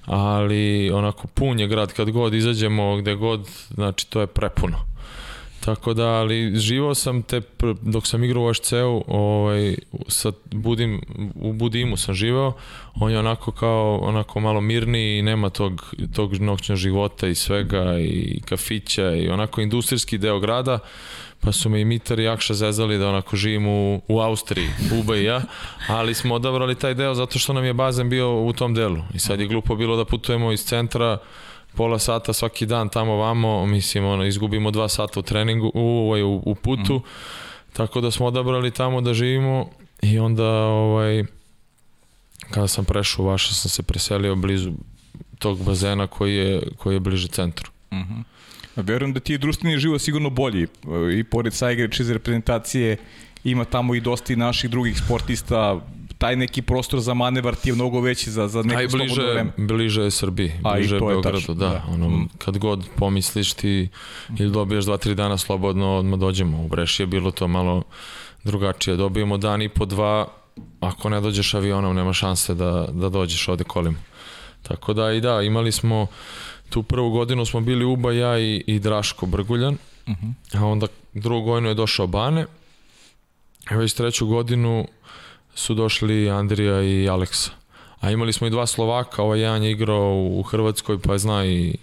ali onako pun je grad kad god izađemo, gde god, znači to je prepuno. Tako da, ali živao sam te, dok sam igrao u HC-u, ovaj, sa Budim, u Budimu sam živao, on je onako kao, onako malo mirniji i nema tog, tog noćnog života i svega i kafića i onako industrijski deo grada, pa su me i Mitar i Akša zezali da onako živim u, u Austriji, Uba i ja, ali smo odabrali taj deo zato što nam je bazen bio u tom delu. I sad je glupo bilo da putujemo iz centra pola sata svaki dan tamo vamo, mislim, ono, izgubimo dva sata u treningu, u, ovaj, u, u putu, tako da smo odabrali tamo da živimo i onda, ovaj, kada sam prešao u Vaša, sam se preselio blizu tog bazena koji je, koji je bliže centru. Verujem da ti je društveni život sigurno bolji. I pored saigrača iz reprezentacije ima tamo i dosta i naših drugih sportista. Taj neki prostor za manevar ti je mnogo veći za, za neko slobodno bliže, vreme. bliže je Srbiji, bliže je Beogradu, tačno, da. da. Ono, kad god pomisliš ti ili dobiješ dva, tri dana slobodno, odmah dođemo. U Breši je bilo to malo drugačije. Dobijemo dan i po dva, ako ne dođeš avionom, nema šanse da, da dođeš ovde kolima. Tako da i da, imali smo, tu prvu godinu smo bili Uba, ja i, i Draško Brguljan, a onda drugu godinu je došao Bane, a već treću godinu su došli Andrija i Aleksa. A imali smo i dva Slovaka, ovaj jedan je igrao u Hrvatskoj pa zna i,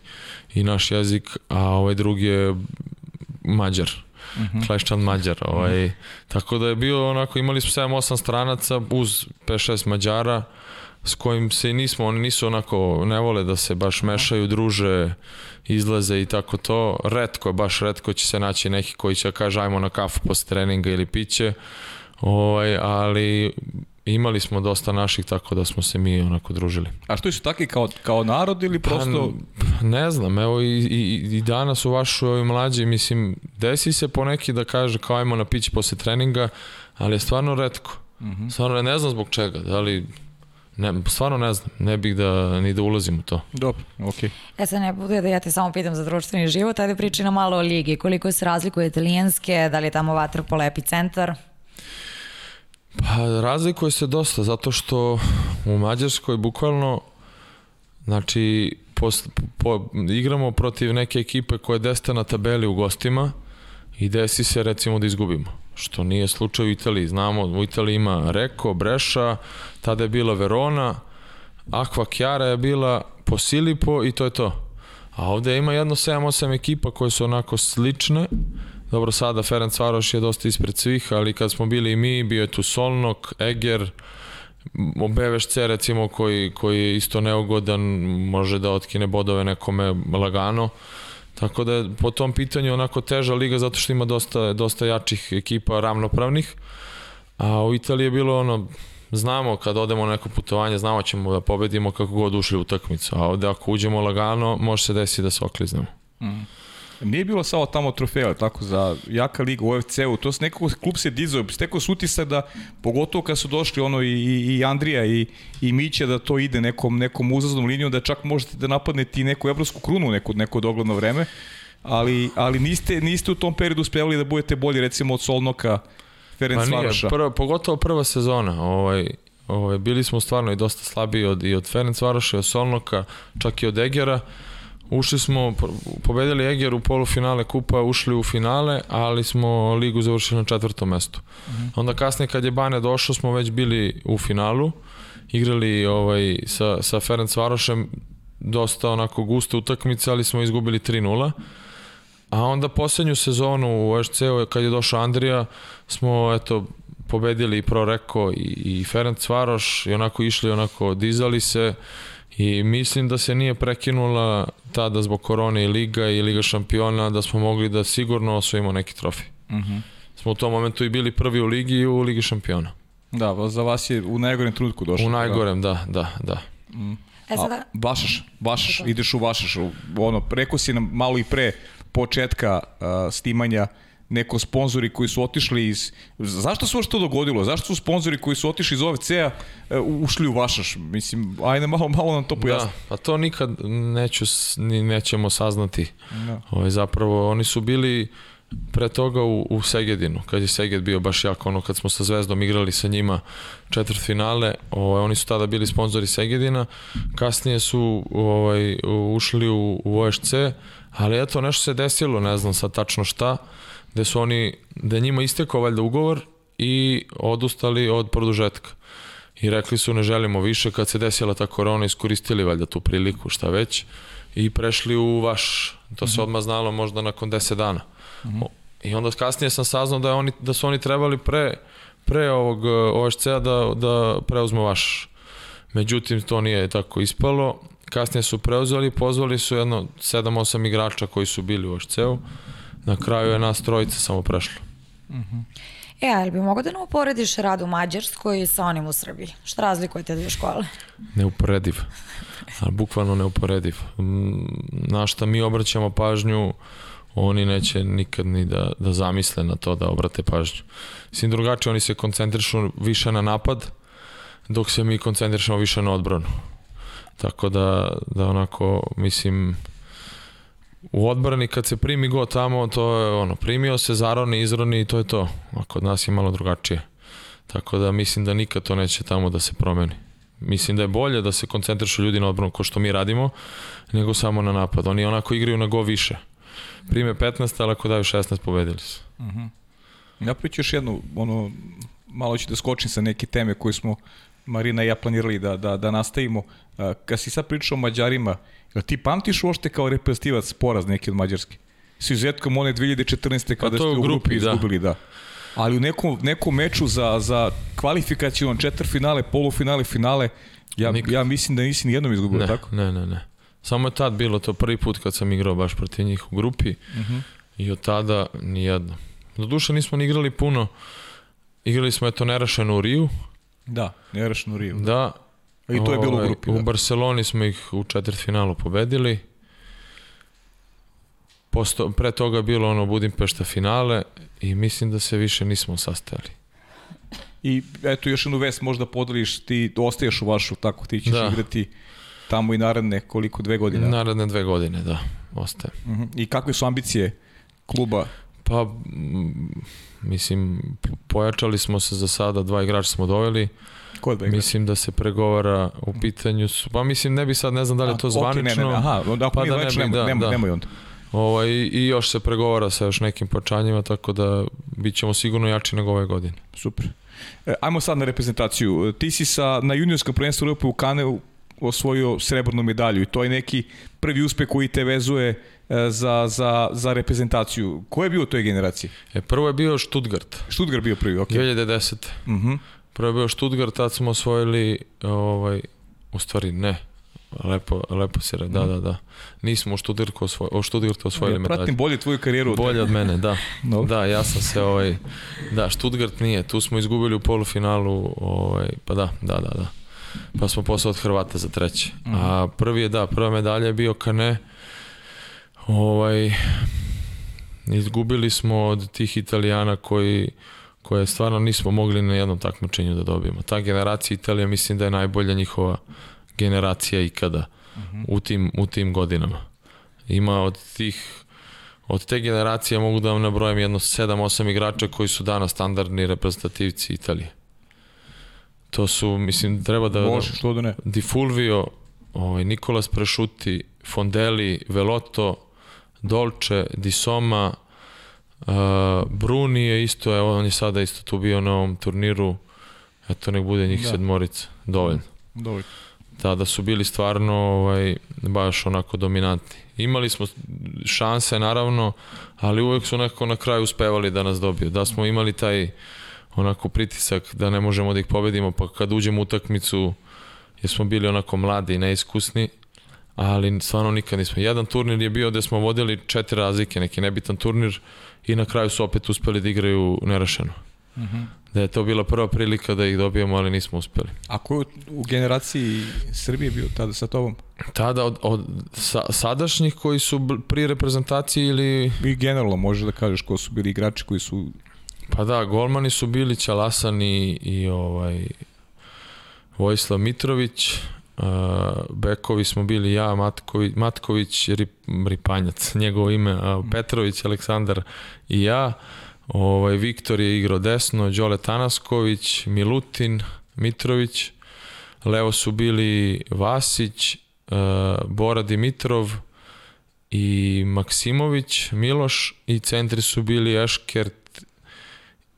i naš jezik, a ovaj drugi je Mađar. Kleščan Mađar. Ovaj, Tako da je bio onako, imali smo 7-8 stranaca uz 5-6 Mađara s kojim se i nismo, oni nisu onako, ne vole da se baš mešaju, druže, izlaze i tako to. Redko je, baš redko će se naći neki koji će da kaže ajmo na kafu posle treninga ili piće. Ovaj, ali imali smo dosta naših tako da smo se mi onako družili. A što su takvi kao, kao narod ili prosto... Pa, ne znam, evo i, i, i danas u vašoj ovoj mlađi, mislim, desi se poneki da kaže kao ajmo na piće posle treninga, ali je stvarno redko. Stvarno ne znam zbog čega, da li Ne, stvarno ne znam, ne bih da ni da ulazim u to. Dobro, okej. E sad ne bude da ja te samo pitam za društveni život, ajde priči nam malo o ligi. Koliko se razlikuje italijanske, da li je tamo vaterpolo epicentar? Pa razlikuje se dosta, zato što u Mađarskoj bukvalno, znači, pos, po, igramo protiv neke ekipe koja je na tabeli u gostima i desi se recimo da izgubimo, što nije slučaj u Italiji. Znamo, u Italiji ima Reko, Breša, tada je bila Verona, Aqua Chiara je bila Posilipo i to je to. A ovde ima jedno 7-8 ekipa koje su onako slične, Dobro, sada Ferenc Varoš je dosta ispred svih, ali kad smo bili i mi, bio je tu Solnok, Eger, BVŠC recimo koji, koji je isto neugodan, može da otkine bodove nekome lagano. Tako da je po tom pitanju onako teža liga zato što ima dosta, dosta jačih ekipa ravnopravnih. A u Italiji je bilo ono, znamo kad odemo na neko putovanje, znamo ćemo da pobedimo kako god ušli u utakmicu. A ovde ako uđemo lagano, može se desiti da se okliznemo. Nije bilo samo tamo trofeja, tako za jaka liga u UFC-u, to se nekako klub se dizao, stekao se utisak da, pogotovo kad su došli ono i, i, i Andrija i, i Mića da to ide nekom, nekom uzaznom linijom, da čak možete da napadnete i neku evropsku krunu neko, neko dogledno vreme, ali, ali niste, niste u tom periodu uspevali da budete bolji recimo od Solnoka, Ferenc Varoša. prva, pogotovo prva sezona, ovaj, ovaj, bili smo stvarno i dosta slabiji od, i od Ferenc Varoša i od Solnoka, čak i od Egera. Ušli smo, po- pobedili Eger u polufinale kupa, ušli u finale, ali smo ligu završili na četvrtom mestu. Onda kasnije kad je Bane došao smo već bili u finalu, igrali ovaj, sa, sa Ferenc Varošem dosta onako guste utakmice, ali smo izgubili 3-0. A onda poslednju sezonu u HC-u kad je došao Andrija smo eto pobedili i Proreko i, i Ferenc Varoš i onako išli, onako dizali se i mislim da se nije prekinula tada zbog korone i Liga i Liga šampiona da smo mogli da sigurno osvojimo neki trofej. Uh -huh. Smo u tom momentu i bili prvi u Ligi i u Ligi šampiona. Da, za vas je u najgorem trenutku došlo. U najgorem, da, da, da. Mm. E sada... Vašaš, vašaš, ideš u Vašaš. Ono, rekao si nam malo i pre početka uh, snimanja neko sponzori koji su otišli iz... Zašto se to dogodilo? Zašto su sponzori koji su otišli iz OFC-a uh, ušli u Vašaš? Mislim, ajde malo, malo nam to pojasni. Da, pa to nikad neću, ni nećemo saznati. Da. Ovo, ovaj, zapravo, oni su bili pre toga u, u Segedinu, kad je Seged bio baš jako, ono, kad smo sa Zvezdom igrali sa njima četvrt finale, ovaj, oni su tada bili sponzori Segedina, kasnije su ovaj, ušli u, u OSC, ali eto, nešto se desilo, ne znam sad tačno šta, gde su oni, da njima istekao valjda ugovor i odustali od produžetka. I rekli su ne želimo više, kad se desila ta korona, iskoristili valjda tu priliku, šta već, i prešli u vaš, to se mhm. odmah znalo možda nakon 10 dana. -hmm. I onda kasnije sam saznao da, oni, da su oni trebali pre, pre ovog OSC-a da, da preuzmu vaš. Međutim, to nije tako ispalo. Kasnije su preuzeli, pozvali su jedno 7-8 igrača koji su bili u OSC-u. Na kraju je nas trojica samo prešlo. Mm -hmm. E, ali bi mogo da ne uporediš rad u Mađarskoj sa onim u Srbiji? Šta razlikuje te dvije škole? Neuporediv. Ali bukvalno neuporediv. Na šta mi obraćamo pažnju oni neće nikad ni da, da zamisle na to da obrate pažnju. Mislim drugačije, oni se koncentrišu više na napad, dok se mi koncentrišemo više na odbranu. Tako da, da onako, mislim, u odbrani kad se primi go tamo, to je ono, primio se, zaroni, izroni i to je to. A kod nas je malo drugačije. Tako da mislim da nikad to neće tamo da se promeni. Mislim da je bolje da se koncentrišu ljudi na odbranu ko što mi radimo, nego samo na napad. Oni onako igraju na go više prime 15, ali ako daju 16, pobedili su. Uh -huh. Ja priču još jednu, ono, malo ću da skočim sa neke teme koje smo Marina i ja planirali da, da, da nastavimo. Kad si sad pričao o Mađarima, ti pamtiš uošte kao reprezentativac poraz neki od Mađarske? S izuzetkom one 2014. kada ste u grupi, grupi da. izgubili, da. Ali u nekom, nekom meču za, za kvalifikacijom četvrfinale, polufinale, finale, ja, Nikad. ja mislim da nisi ni jednom izgubio, ne, tako? Ne, ne, ne. Samo je tad bilo to prvi put kad sam igrao baš protiv njih u grupi uh mhm. -huh. i od tada nijedno. Do duše nismo ni igrali puno. Igrali smo eto nerašeno u Riju. Da, nerašeno u Riju. Da. da. I to je bilo u ovaj, grupi. U da. Barceloni smo ih u četvrtfinalu pobedili. Posto, pre toga je bilo ono Budimpešta finale i mislim da se više nismo sastajali. I eto još jednu vest možda podeliš, ti ostaješ u vašu, tako ti ćeš da. igrati tamo i naredne koliko, dve godine? Naredne dve godine, da, ostaje. Uh -huh. I kakve su ambicije kluba? Pa, mislim, pojačali smo se za sada, dva igrača smo doveli. Ko igrača? Mislim da se pregovara u pitanju, su, pa mislim, ne bi sad, ne znam da li je to zvanično. Okay, ne, ne, aha, onda ako pa da ne bi, nema, da, nema, da. nemoj onda. Ovaj, I još se pregovara sa još nekim počanjima, tako da bit ćemo sigurno jači nego ove godine. Super. E, ajmo sad na reprezentaciju. Ti si sa, na juniorskom prvenstvu Europe u Kaneu osvojio srebrnu medalju i to je neki prvi uspeh koji te vezuje za, za, za reprezentaciju. Ko je bio u toj generaciji? E, prvo je bio Stuttgart. Stuttgart bio prvi, ok. 2010. Uh -huh. Prvo je bio Stuttgart, tad smo osvojili, ovaj, u stvari ne, Lepo, lepo si re, da, da, da. Nismo u Stuttgartu osvoj, o Stuttgartu osvojili. Ja pratim bolje tvoju karijeru. Bolje od mene, da. no. Da, ja sam se, ovaj, da, Stuttgart nije, tu smo izgubili u polufinalu, ovaj, pa da, da, da, da pa smo posle od Hrvata za treće. Mm. A prvi je, da, prva medalja je bio Kane. Ovaj, izgubili smo od tih Italijana koji koje stvarno nismo mogli na jednom takmičenju da dobijemo. Ta generacija Italija mislim da je najbolja njihova generacija ikada mm -hmm. u, tim, u tim godinama. Ima od tih od te generacije mogu da vam nabrojim jedno 7-8 igrača koji su danas standardni reprezentativci Italije. To su, mislim, treba da... Može, što da ne. Di Fulvio, ovaj, Nikolas Prešuti, Fondeli, Veloto, Dolce, Di Soma, uh, Bruni je isto, evo on je sada isto tu bio na ovom turniru, eto nek bude njih da. sedmorica, dovoljno. Dovoljno. Tada su bili stvarno ovaj, baš onako dominantni. Imali smo šanse naravno, ali uvek su nekako na kraju uspevali da nas dobiju. Da smo imali taj onako pritisak da ne možemo da ih pobedimo, pa kad uđemo u utakmicu jer smo bili onako mladi i neiskusni, ali stvarno nikad nismo. Jedan turnir je bio gde smo vodili četiri razlike, neki nebitan turnir i na kraju su opet uspeli da igraju nerašeno. Uh -huh. Da je to bila prva prilika da ih dobijemo, ali nismo uspeli. A ko je u generaciji Srbije bio tada sa tobom? Tada od, od sa, sadašnjih koji su pri reprezentaciji ili... I generalno može da kažeš ko su bili igrači koji su... Pa da, golmani su bili Ćalasan i, i ovaj, Vojislav Mitrović, uh, bekovi smo bili ja, Matković, Matković Rip, Ripanjac, njegovo ime, uh, Petrović, Aleksandar i ja. Ovaj, Viktor je igrao desno, Đole Tanasković, Milutin, Mitrović, levo su bili Vasić, uh, Bora Dimitrov i Maksimović, Miloš i centri su bili Eškert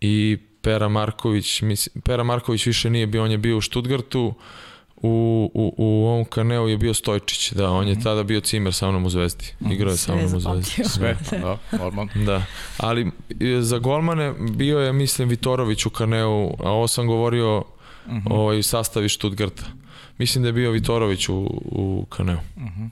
i Pera Marković, Pera Marković više nije bio, on je bio u Stuttgartu, u, u, u ovom kaneu je bio Stojčić, da, on je mhm. tada bio cimer sa mnom u Zvezdi. Igrao je sa mnom u Zvezdi. Sve, da, normalno. Da, ali za golmane bio je, mislim, Vitorović u kaneu, a ovo sam govorio uh mhm. -huh. ovaj, sastavi Stuttgarta. Mislim da je bio Vitorović u, u kaneu. Uh mhm.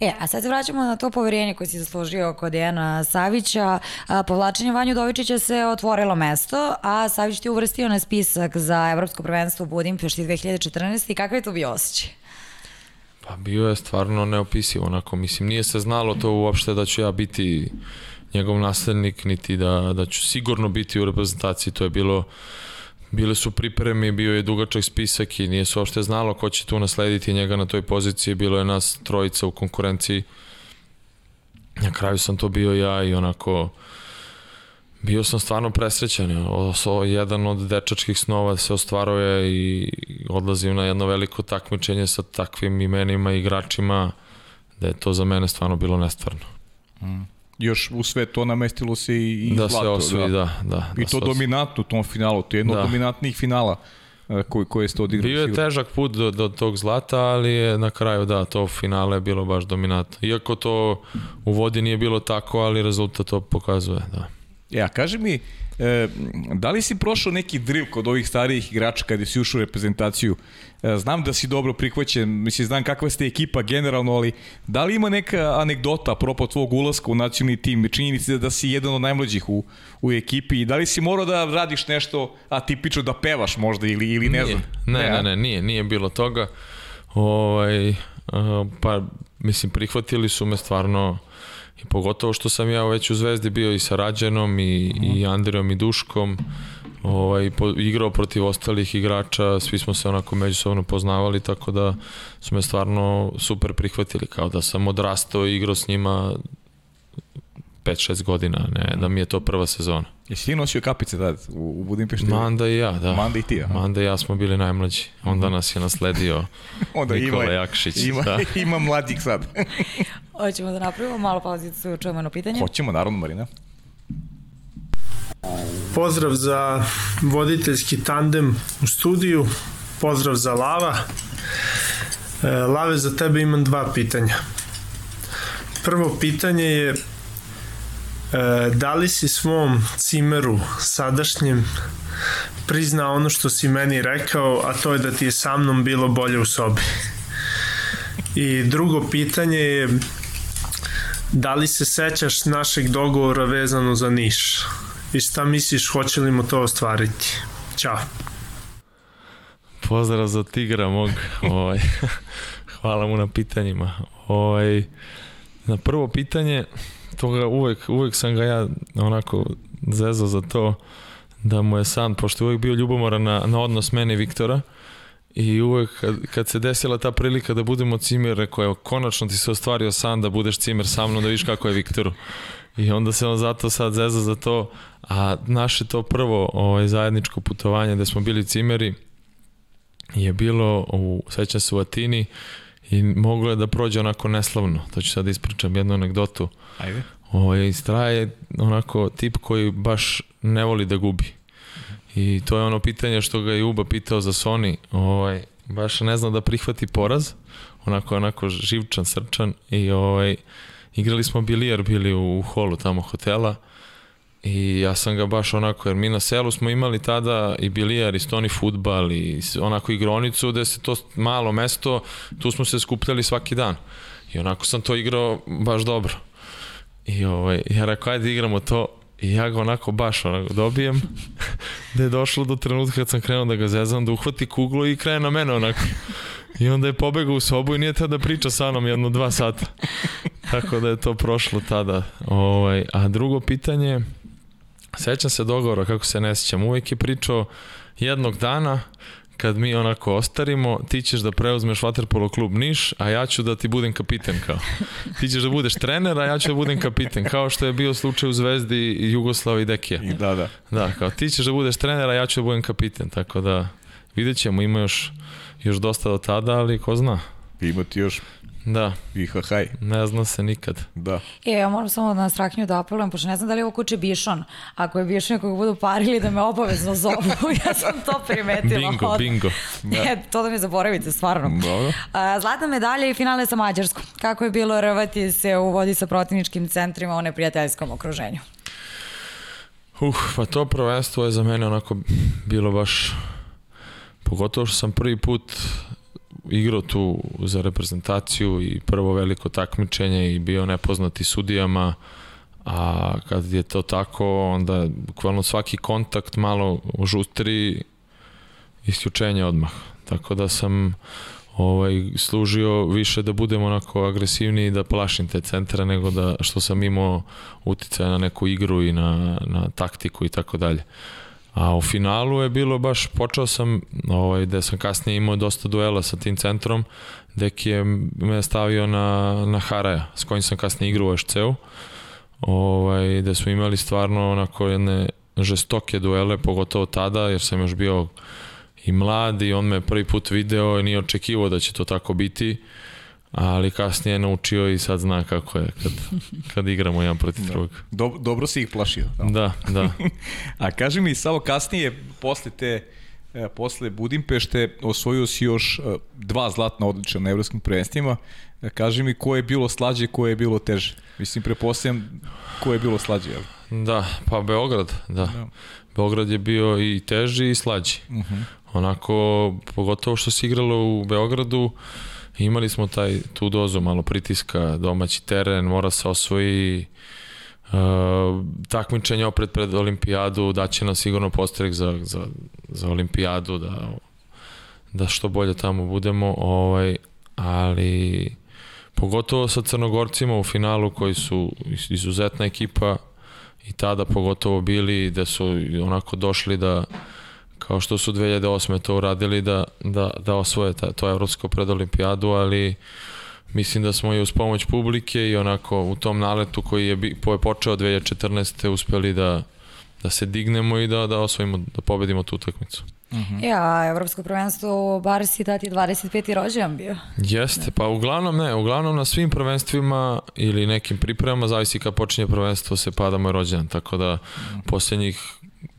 E, a sad se vraćamo na to poverenje koje si zaslužio kod Dejana Savića. Povlačenje Vanju Dovičića se otvorilo mesto, a Savić ti uvrstio na spisak za Evropsko prvenstvo u Budimpešti 2014. I kakav je to bio osjećaj? Pa bio je stvarno neopisivo, onako, mislim, nije se znalo to uopšte da ću ja biti njegov naslednik, niti da, da ću sigurno biti u reprezentaciji, to je bilo Bile su pripreme, bio je dugačak spisak i nije se uopšte znalo ko će tu naslediti njega na toj poziciji, bilo je nas trojica u konkurenciji. Na kraju sam to bio ja i onako bio sam stvarno presrećan. O, jedan od dečačkih snova se ostvaruje i odlazim na jedno veliko takmičenje sa takvim imenima i igračima da je to za mene stvarno bilo nestvarno. Mm još u sve to namestilo se i, i da zlato. Se osvoji, da, da, da. I to dominantno u tom finalu, to je jedno da. od dominantnijih finala e, koji, koje ste odigrali. Bio je težak put do, do tog zlata, ali je na kraju, da, to finale je bilo baš dominantno. Iako to u vodi nije bilo tako, ali rezultat to pokazuje, da. Ja, kaži mi, e, da li si prošao neki drill kod ovih starijih igrača kada si ušao u reprezentaciju? E, znam da si dobro prihvaćen, mislim, znam kakva ste ekipa generalno, ali da li ima neka anegdota apropo tvog ulaska u nacionalni tim, činjenici da si jedan od najmlađih u, u ekipi i da li si morao da radiš nešto atipično, da pevaš možda ili, ili ne nije. znam? Ne, ne, ne, nije, nije bilo toga. Ovaj, pa, mislim, prihvatili su me stvarno I pogotovo što sam ja već u Zvezdi bio i sa Rađenom i, mm. i Andrijom i Duškom, ovaj, po, igrao protiv ostalih igrača, svi smo se onako međusobno poznavali, tako da su me stvarno super prihvatili, kao da sam odrastao i igrao s njima 5-6 godina, ne, da mi je to prva sezona. Jesi ti nosio kapice tad u, u Budimpešti? Manda i ja, da. Manda i ti, aha. Manda i ja smo bili najmlađi. Onda mhm. nas je nasledio Onda Nikola ima, Jakšić. Ima, da. ima mlađih sad. Hoćemo da napravimo malo pauzicu, čujemo jedno pitanje? Hoćemo, naravno, Marina. Pozdrav za voditeljski tandem u studiju, pozdrav za Lava. E, Lave, za tebe imam dva pitanja. Prvo pitanje je da li si svom cimeru sadašnjem priznao ono što si meni rekao, a to je da ti je sa mnom bilo bolje u sobi? I drugo pitanje je da li se sećaš našeg dogovora vezano za Niš? I šta misliš, hoće li mu to ostvariti? Ćao. Pozdrav za tigra mog. ovaj, hvala mu na pitanjima. Ovaj, na prvo pitanje, toga uvek, uvek sam ga ja onako zezao za to da mu je san, pošto je uvek bio ljubomoran na, na odnos mene i Viktora, I uvek kad, kad se desila ta prilika da budemo cimer, rekao je, konačno ti se ostvario san da budeš cimer sa mnom, da vidiš kako je Viktoru. I onda se on zato sad zeza za to, a naše to prvo ovaj, zajedničko putovanje gde smo bili cimeri je bilo u, sećam se u Atini, i moglo je da prođe onako neslavno. To ću sad ispričam jednu anegdotu. Ajde. Ovo, ovaj, Straja je onako tip koji baš ne voli da gubi. I to je ono pitanje što ga je Uba pitao za Sony. Ovaj, baš ne zna da prihvati poraz. Onako, onako živčan, srčan. I ovaj, igrali smo bilijar, bili u, u holu tamo hotela. I ja sam ga baš onako, jer mi na selu smo imali tada i bilijar, i stoni futbal, i onako igronicu, gde se to malo mesto, tu smo se skupljali svaki dan. I onako sam to igrao baš dobro. I ovaj, ja rekao, ajde igramo to, I ja ga onako baš onako dobijem, da je došlo do trenutka kad sam krenuo da ga zezam, da uhvati kuglu i krene na mene onako. I onda je pobegao u sobu i nije tada da priča sa mnom jedno dva sata. Tako da je to prošlo tada. Ovaj, a drugo pitanje, sećam se dogovora, kako se ne sećam, uvek je pričao jednog dana kad mi onako ostarimo, ti ćeš da preuzmeš Waterpolo klub Niš, a ja ću da ti budem kapiten kao. Ti ćeš da budeš trener, a ja ću da budem kapiten, kao što je bio slučaj u Zvezdi Jugoslava i Dekija. Da, da. Da, kao ti ćeš da budeš trener, a ja ću da budem kapiten, tako da vidjet ćemo, ima još, još dosta do tada, ali ko zna. Ima ti još Da, IHH. ne zna se nikad. Da. E, ja moram samo na Strahinju da apelujem, pošto ne znam da li je ovo kuće Bišon. Ako je Bišon koga budu parili da me obavezno zovu, ja sam to primetila. Bingo, Od- bingo. Ne, to da mi zaboravite, stvarno. Dobro. A, Zlatna medalja i finale sa Mađarskom. Kako je bilo rvati se u vodi sa protivničkim centrima u neprijateljskom okruženju? Uh, pa to prvenstvo je za mene onako bilo baš pogotovo što sam prvi put igrao tu za reprezentaciju i prvo veliko takmičenje i bio nepoznati sudijama a kad je to tako onda bukvalno svaki kontakt malo ožustri isključenje odmah tako da sam ovaj, služio više da budem onako agresivniji i da plašim te centra nego da što sam imao uticaja na neku igru i na, na taktiku i tako dalje. A u finalu je bilo baš, počeo sam, ovaj, da sam kasnije imao dosta duela sa tim centrom, Deki je me stavio na, na Haraja, s kojim sam kasnije igrao u HC-u, ovaj, da smo imali stvarno onako jedne žestoke duele, pogotovo tada, jer sam još bio i mlad i on me prvi put video i nije očekivao da će to tako biti, ali kasnije je naučio i sad zna kako je kad, kad igramo jedan protiv Da. drugog. Do, dobro si ih plašio. Da. Da, da. A kaži mi, samo kasnije, posle te e, posle Budimpešte osvojio si još e, dva zlatna odličja na evropskim prvenstvima. E, Kaži mi ko je bilo slađe, ko je bilo teže. Mislim, prepostavljam ko je bilo slađe. Jel? Da, pa Beograd, da. Da. Beograd je bio i teži i slađi. Uh -huh. Onako, pogotovo što se igralo u Beogradu, imali smo taj, tu dozu malo pritiska, domaći teren, mora se osvoji uh, takmičenje opred pred olimpijadu, da će nas sigurno postrek za, za, za olimpijadu, da, da što bolje tamo budemo, ovaj, ali pogotovo sa Crnogorcima u finalu koji su iz- izuzetna ekipa i tada pogotovo bili da su onako došli da kao što su 2008. to uradili da, da, da osvoje ta, to evropsko predolimpijadu, ali mislim da smo i uz pomoć publike i onako u tom naletu koji je, je počeo 2014. uspeli da, da se dignemo i da, da osvojimo, da pobedimo tu utakmicu. Ja, Evropsko prvenstvo u Barsi tati 25. rođendan bio. Jeste, pa uglavnom ne, uglavnom na svim prvenstvima ili nekim pripremama, zavisi kad počinje prvenstvo se pada moj rođendan, tako da posljednjih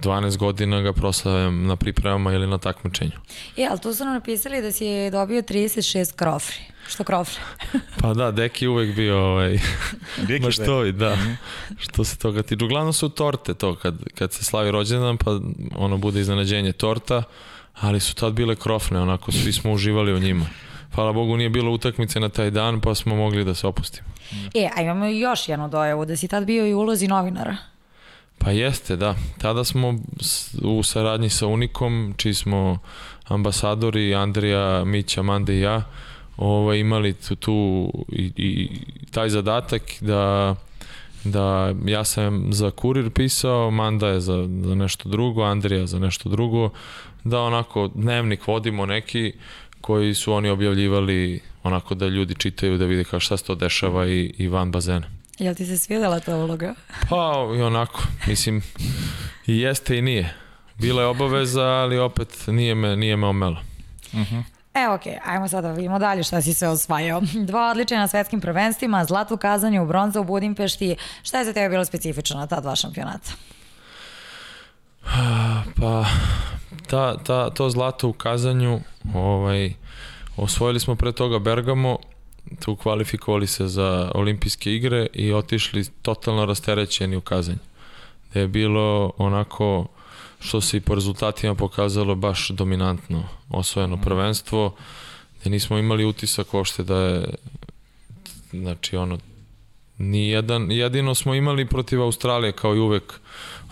12 godina ga proslavljam na pripremama ili na takmičenju. E, ali tu su nam napisali da si dobio 36 krofri. Što krofri? Pa da, Deki je uvek bio ovaj, Deki, baš da. da, što se toga tiče. Uglavnom su torte to, kad, kad se slavi rođendan, pa ono bude iznenađenje torta, ali su tad bile krofne, onako svi smo uživali u njima. Hvala Bogu nije bilo utakmice na taj dan, pa smo mogli da se opustimo. E, a imamo još jednu dojavu, da si tad bio i u ulozi novinara. Pa jeste, da. Tada smo u saradnji sa Unikom, čiji smo ambasadori, Andrija, Mića, Mande i ja, ovaj, imali tu, tu i, i taj zadatak da da ja sam za kurir pisao, Manda je za, za nešto drugo, Andrija za nešto drugo, da onako dnevnik vodimo neki koji su oni objavljivali onako da ljudi čitaju, da vide kao šta se to dešava i, i van bazena. Jel ti se svidela ta uloga? Pa i onako, mislim, i jeste i nije. Bila je obaveza, ali opet nije me, nije me omelo. E, okej, ajmo sada da vidimo dalje šta si sve osvajao. Dva odličja na svetskim prvenstvima, zlato u Kazanju, bronza u Budimpešti. Šta je za tebe bilo specifično na ta dva šampionata? Pa, ta, ta, to zlato u Kazanju, ovaj, osvojili smo pre toga Bergamo, tu kvalifikovali se za olimpijske igre i otišli totalno rasterećeni u Kazanj. gde je bilo onako što se i po rezultatima pokazalo baš dominantno osvojeno mm. prvenstvo, gde nismo imali utisak uopšte da je znači ono ni jedan, jedino smo imali protiv Australije kao i uvek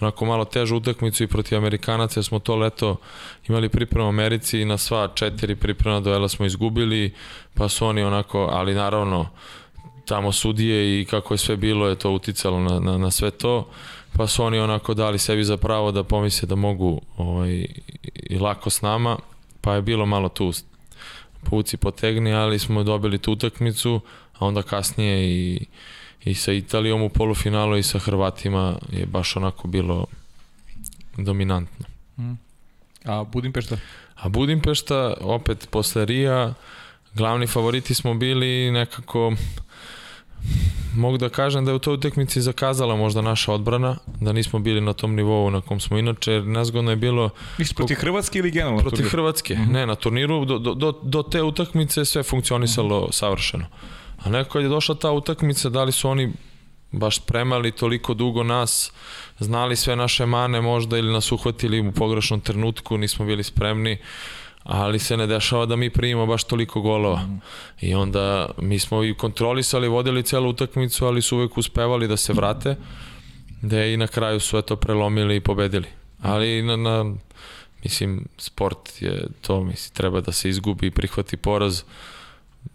onako malo težu utakmicu i protiv Amerikanaca, smo to leto imali pripremu u Americi i na sva četiri pripremna duela smo izgubili, pa su oni onako, ali naravno tamo sudije i kako je sve bilo je to uticalo na, na, na sve to, pa su oni onako dali sebi za pravo da pomisle da mogu ovaj, i lako s nama, pa je bilo malo tu puci potegni, ali smo dobili tu utakmicu, a onda kasnije i i sa Italijom u polufinalu i sa Hrvatima je baš onako bilo dominantno. Mm. A Budimpešta? A Budimpešta, opet posle Rija, glavni favoriti smo bili nekako mogu da kažem da je u toj utekmici zakazala možda naša odbrana, da nismo bili na tom nivou na kom smo inače, jer nezgodno je bilo... Misli protiv Hrvatske ili generalno? Protiv? Hrvatske, mm -hmm. ne, na turniru do, do, do te utakmice sve funkcionisalo mm -hmm. savršeno. A neko je došla ta utakmica, da li su oni baš spremali toliko dugo nas, znali sve naše mane možda ili nas uhvatili u pogrešnom trenutku, nismo bili spremni, ali se ne dešava da mi primimo baš toliko golova. Mm. I onda mi smo i kontrolisali, vodili celu utakmicu, ali su uvek uspevali da se vrate, da i na kraju sve to prelomili i pobedili. Ali na, na mislim, sport je to, mislim, treba da se izgubi i prihvati poraz,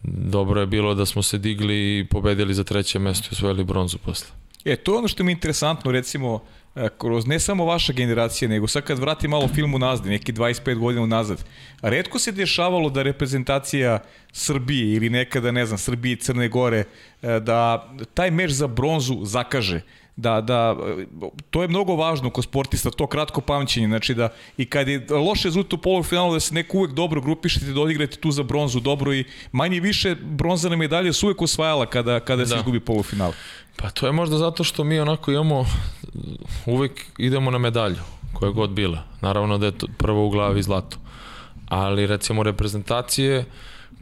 dobro je bilo da smo se digli i pobedili za treće mesto i osvojili bronzu posle. E, to je ono što mi je interesantno, recimo, e, kroz ne samo vaša generacija, nego sad kad vrati malo film unazad, neki 25 godina unazad, redko se dešavalo da reprezentacija Srbije ili nekada, ne znam, Srbije i Crne Gore, e, da taj meč za bronzu zakaže da, da, to je mnogo važno kod sportista, to kratko pamćenje, znači da i kad je loše rezultat u polufinalu da se neko uvek dobro grupišete, da odigrate tu za bronzu dobro i manje više bronzane medalje su uvek osvajala kada, kada da. se izgubi polufinal. Pa to je možda zato što mi onako imamo, uvek idemo na medalju, koja god bila. Naravno da je to prvo u glavi zlato. Ali recimo reprezentacije,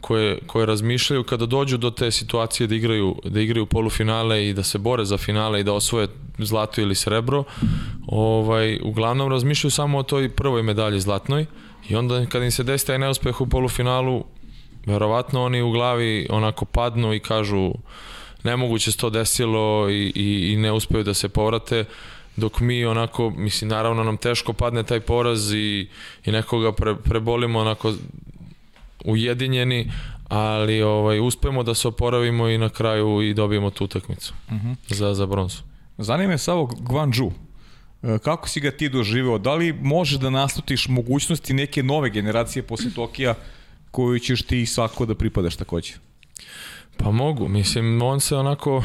koje, koje razmišljaju kada dođu do te situacije da igraju, da igraju polufinale i da se bore za finale i da osvoje zlato ili srebro, ovaj, uglavnom razmišljaju samo o toj prvoj medalji zlatnoj i onda kada im se desi taj neuspeh u polufinalu, verovatno oni u glavi onako padnu i kažu nemoguće se to desilo i, i, i ne uspeju da se povrate, dok mi onako, mislim, naravno nam teško padne taj poraz i, i nekoga pre, prebolimo onako ujedinjeni, ali ovaj uspemo da se oporavimo i na kraju i dobijemo tu utakmicu uh mhm. -huh. za, za bronzu. Zanima me samo Guangzhou. E, kako si ga ti doživeo? Da li možeš da nastutiš mogućnosti neke nove generacije posle Tokija koju ćeš ti svako da pripadaš takođe? Pa mogu, mislim, on se onako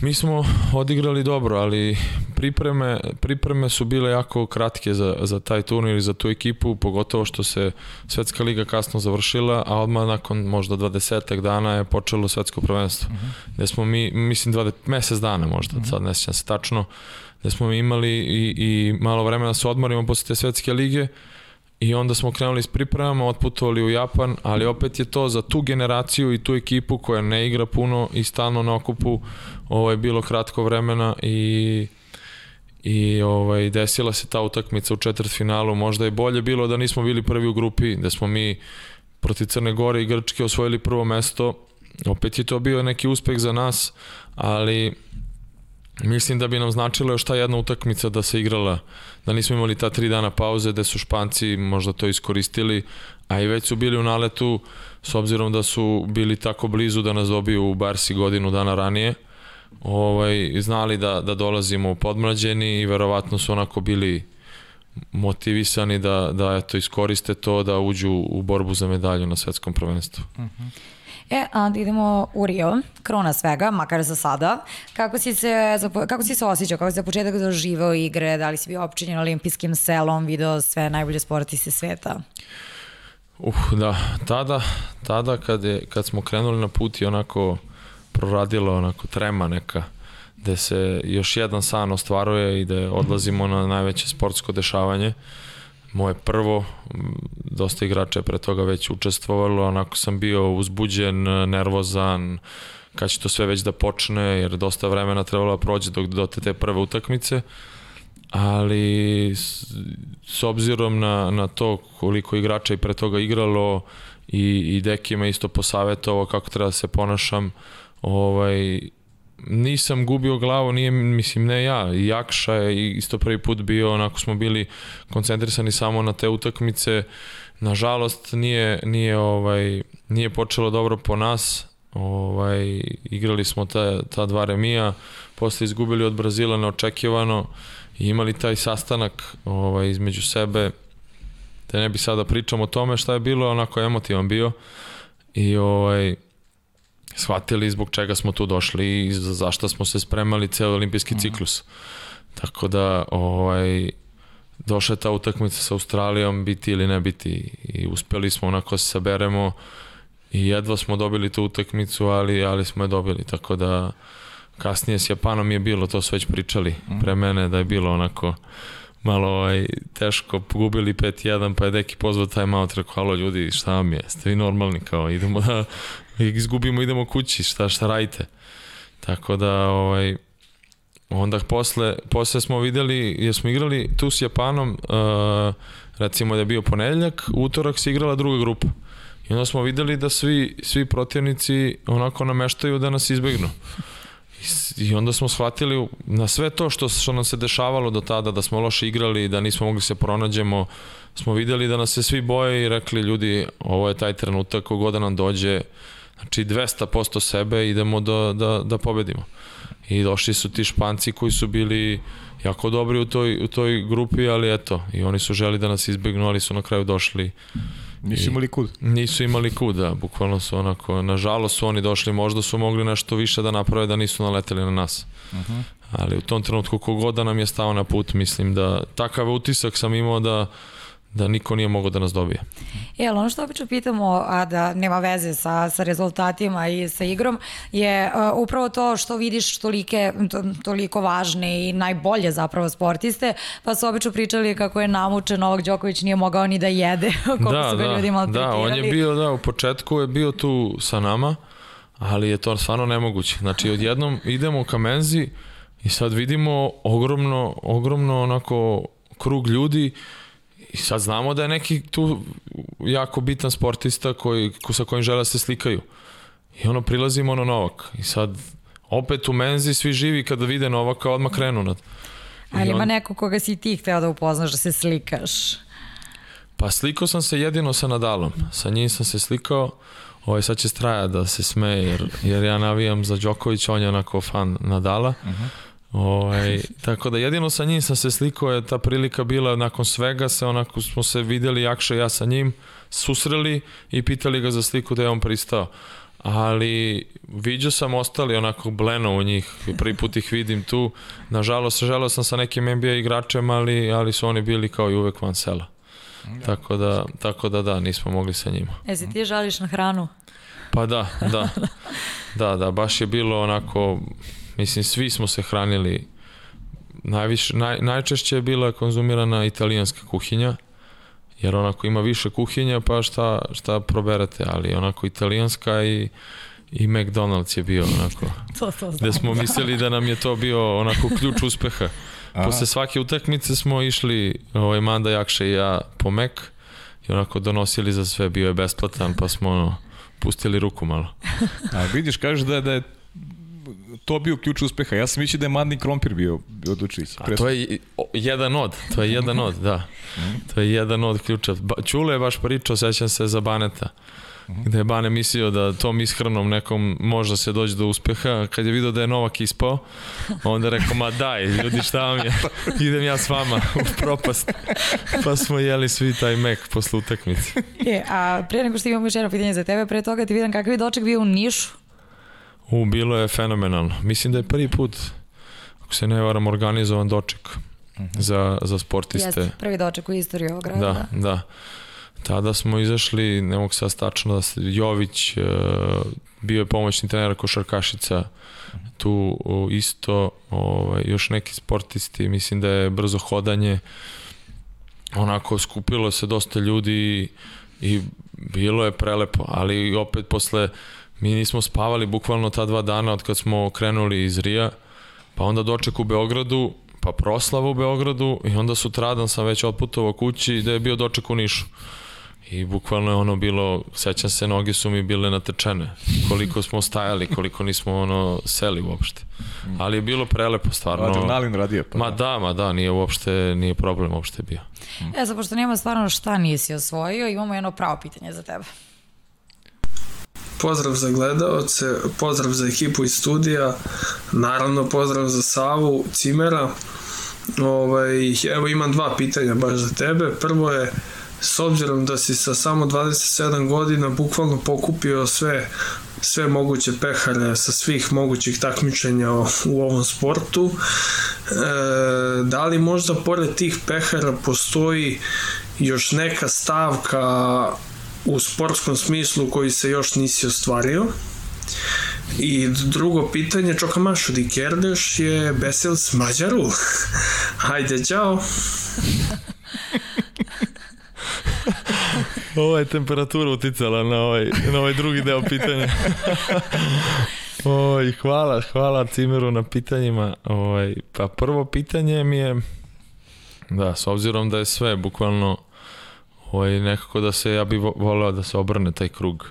Mi smo odigrali dobro, ali pripreme, pripreme su bile jako kratke za, za taj turnir i za tu ekipu, pogotovo što se Svetska liga kasno završila, a odmah nakon možda 20 dana je počelo svetsko prvenstvo. Uh mhm. -huh. Gde smo mi, mislim, 20, mesec dana možda, uh mhm. -huh. sad ne sjećam se tačno, gde smo imali i, i malo vremena da se odmorimo posle te svetske lige, I onda smo krenuli s pripremama, otputovali u Japan, ali opet je to za tu generaciju i tu ekipu koja ne igra puno i stalno na okupu, ovo je bilo kratko vremena i i ovaj desila se ta utakmica u četvrtfinalu, možda je bolje bilo da nismo bili prvi u grupi, da smo mi protiv Crne Gore i Grčke osvojili prvo mesto. Opet je to bio neki uspeh za nas, ali Mislim da bi nam značilo još ta jedna utakmica da se igrala, da nismo imali ta tri dana pauze, da su Španci možda to iskoristili, a i već su bili u naletu, s obzirom da su bili tako blizu da nas dobiju u Barsi godinu dana ranije, ovaj, znali da, da dolazimo u podmlađeni i verovatno su onako bili motivisani da, da eto, iskoriste to da uđu u borbu za medalju na svetskom prvenstvu. Uh mhm. -huh. E, a idemo u Rio, krona svega, makar za sada. Kako si se, kako si se osjećao, kako si za početak doživao igre, da li si bio opčinjen olimpijskim selom, video sve najbolje sportiste sveta? Uh, da, tada, tada kad, je, kad smo krenuli na put i onako proradilo onako trema neka, gde se još jedan san ostvaruje i da odlazimo na najveće sportsko dešavanje. Uh, moje prvo, dosta igrača je pre toga već učestvovalo, onako sam bio uzbuđen, nervozan, kad će to sve već da počne, jer dosta vremena trebalo da prođe dok do te, te prve utakmice, ali s, s obzirom na, na to koliko igrača i pre toga igralo i, i Deki me isto posavetovo kako treba da se ponašam, ovaj, nisam gubio glavu, nije, mislim, ne ja, i Jakša je isto prvi put bio, onako smo bili koncentrisani samo na te utakmice, nažalost nije, nije, ovaj, nije počelo dobro po nas, ovaj, igrali smo ta, ta dva remija, posle izgubili od Brazila neočekivano i imali taj sastanak ovaj, između sebe, te ne bi sada pričam o tome šta je bilo, onako emotivan bio. I ovaj, shvatili zbog čega smo tu došli i za zašto smo se spremali ceo olimpijski ciklus. Tako da, ovaj, došla je ta utakmica sa Australijom, biti ili ne biti i uspeli smo onako se saberemo i jedva smo dobili tu utakmicu, ali, ali smo je dobili, tako da kasnije s Japanom je bilo, to su već pričali pre mene, da je bilo onako malo ovaj, teško, pogubili 5-1, pa je Deki pozvao time out, rekao, halo ljudi, šta vam je, ste vi normalni, kao, idemo da izgubimo, idemo kući, šta, šta radite. Tako da, ovaj, onda posle, posle smo videli, jer smo igrali tu s Japanom, uh, recimo da je bio ponedeljak, utorak se igrala druga grupa. I onda smo videli da svi, svi protivnici onako nameštaju da nas izbegnu. I, onda smo shvatili na sve to što, što nam se dešavalo do tada, da smo loše igrali, da nismo mogli se pronađemo, smo videli da nas se svi boje i rekli ljudi, ovo je taj trenutak, kogoda da nam dođe, znači 200% sebe, idemo da, da, da pobedimo. I došli su ti španci koji su bili jako dobri u toj, u toj grupi, ali eto, i oni su želi da nas izbegnu, ali su na kraju došli Nisu imali kud. Nisu imali kud, da, bukvalno su onako, nažalost su oni došli, možda su mogli nešto više da naprave da nisu naleteli na nas. Uh -huh. Ali u tom trenutku kogod da nam je stao na put, mislim da takav utisak sam imao da da niko nije mogao da nas dobije. E, ali ono što obično pitamo, a da nema veze sa, sa rezultatima i sa igrom, je uh, upravo to što vidiš tolike, to, toliko važne i najbolje zapravo sportiste, pa su obično pričali kako je namučen Novak Đoković nije mogao ni da jede, koliko da, su ga da, ljudi maltretirali. Da, on je bio, da, u početku je bio tu sa nama, ali je to stvarno nemoguće. Znači, odjednom idemo u Kamenzi i sad vidimo ogromno, ogromno onako krug ljudi I sad znamo da je neki tu jako bitan sportista koji, sa kojim žele da se slikaju. I ono, prilazimo na Novak. I sad, opet u menzi svi živi kada vide Novaka, odmah krenu nad. Ali on... ima neko koga si ti hteo da upoznaš, da se slikaš. Pa slikao sam se jedino sa Nadalom. Sa njim sam se slikao. Ovaj, sad će straja da se smeje, jer, jer ja navijam za Đokovića, on je onako fan Nadala. Uh -huh. Ovaj, tako da jedino sa njim sam se slikao, je ta prilika bila nakon svega, se onako smo se videli Jakša ja sa njim, susreli i pitali ga za sliku da je on pristao. Ali vidio sam ostali onako bleno u njih, prvi put ih vidim tu. Nažalost, želeo sam sa nekim NBA igračem, ali, ali su oni bili kao i uvek van sela. Da. Tako da, tako da da, nismo mogli sa njima. E, si ti žališ na hranu? Pa da, da. Da, da, baš je bilo onako Mislim, svi smo se hranili najviše, naj, najčešće je bila konzumirana italijanska kuhinja, jer onako ima više kuhinja, pa šta, šta proberete, ali onako italijanska i i McDonald's je bio onako. to, to Gde smo mislili da nam je to bio onako ključ uspeha. Aha. Posle svake utakmice smo išli, ovaj, Manda Jakša i ja po Mac i onako donosili za sve, bio je besplatan, pa smo ono, pustili ruku malo. A vidiš, kažeš da, da je to bio ključ uspeha. Ja sam mislio da je Madni Krompir bio od Vučića. A to je jedan od, to je jedan od, da. To je jedan od ključa. Čule je baš pričao, sećam se za Baneta gde je Bane mislio da tom ishranom nekom možda se dođe do uspeha, kad je vidio da je Novak ispao, onda je rekao, ma daj, ljudi šta vam je, idem ja s vama u propast. Pa smo jeli svi taj mek posle utakmice. E, a pre nego što imamo još jedno pitanje za tebe, pre toga ti vidim kakav je doček bio u Nišu, U, bilo je fenomenalno. Mislim da je prvi put, ako se ne varam, organizovan doček uh mhm. -huh. za, za sportiste. Jeste, prvi doček u istoriji ovog grada. Da, da. da. Tada smo izašli, ne mogu sad stačno da se, Jović, uh, bio je pomoćni trener Košarkašica, uh mhm. tu uh, isto, ovaj, još neki sportisti, mislim da je brzo hodanje, onako skupilo se dosta ljudi i bilo je prelepo, ali opet posle mi nismo spavali bukvalno ta dva dana od kad smo krenuli iz Rija, pa onda doček u Beogradu, pa proslava u Beogradu i onda sutradan sam već otputovao kući da je bio doček u Nišu. I bukvalno je ono bilo, sećam se, noge su mi bile natečene. Koliko smo stajali, koliko nismo ono seli uopšte. Ali je bilo prelepo, stvarno. Adrenalin radio. Pa. Ma da, ma da, nije uopšte, nije problem uopšte bio. E, sad, pošto nema stvarno šta nisi osvojio, imamo jedno pravo pitanje za tebe. Pozdrav za gledalce, pozdrav za ekipu iz studija, naravno pozdrav za Savu Cimera. Ovaj, evo imam dva pitanja baš za tebe. Prvo je, s obzirom da si sa samo 27 godina bukvalno pokupio sve sve moguće pehare sa svih mogućih takmičenja u ovom sportu. E, da li možda pored tih pehara postoji još neka stavka u sportskom smislu koji se još nisi ostvario? I drugo pitanje, Čokamašu di Kerdeš je Besel s Mađaru. Hajde, čao. Ova je temperatura uticala na ovaj, na ovaj drugi deo pitanja. Oj, hvala, hvala Cimeru na pitanjima. Oj, pa prvo pitanje mi je, da, s obzirom da je sve bukvalno ovaj, nekako da se, ja bih voleo da se obrne taj krug.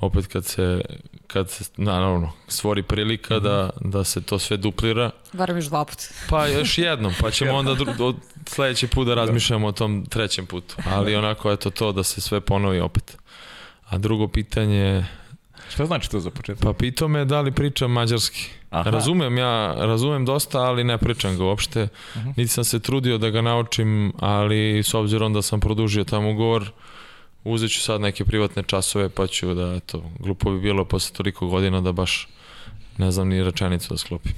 Opet kad se, kad se, naravno, stvori prilika da, da se to sve duplira. Varam još dva puta. Pa još jednom, pa ćemo onda dru, od sledeći put da razmišljamo o tom trećem putu. Ali onako, eto to da se sve ponovi opet. A drugo pitanje, Šta znači to za početak? pa pitao me da li pričam mađarski. Aha. Razumem ja, razumem dosta, ali ne pričam ga uopšte. Niti sam se trudio da ga naučim, ali s obzirom da sam produžio tam ugovor, uzet ću sad neke privatne časove, pa ću da, eto, glupo bi bilo posle toliko godina da baš ne znam ni rečenicu da sklopim.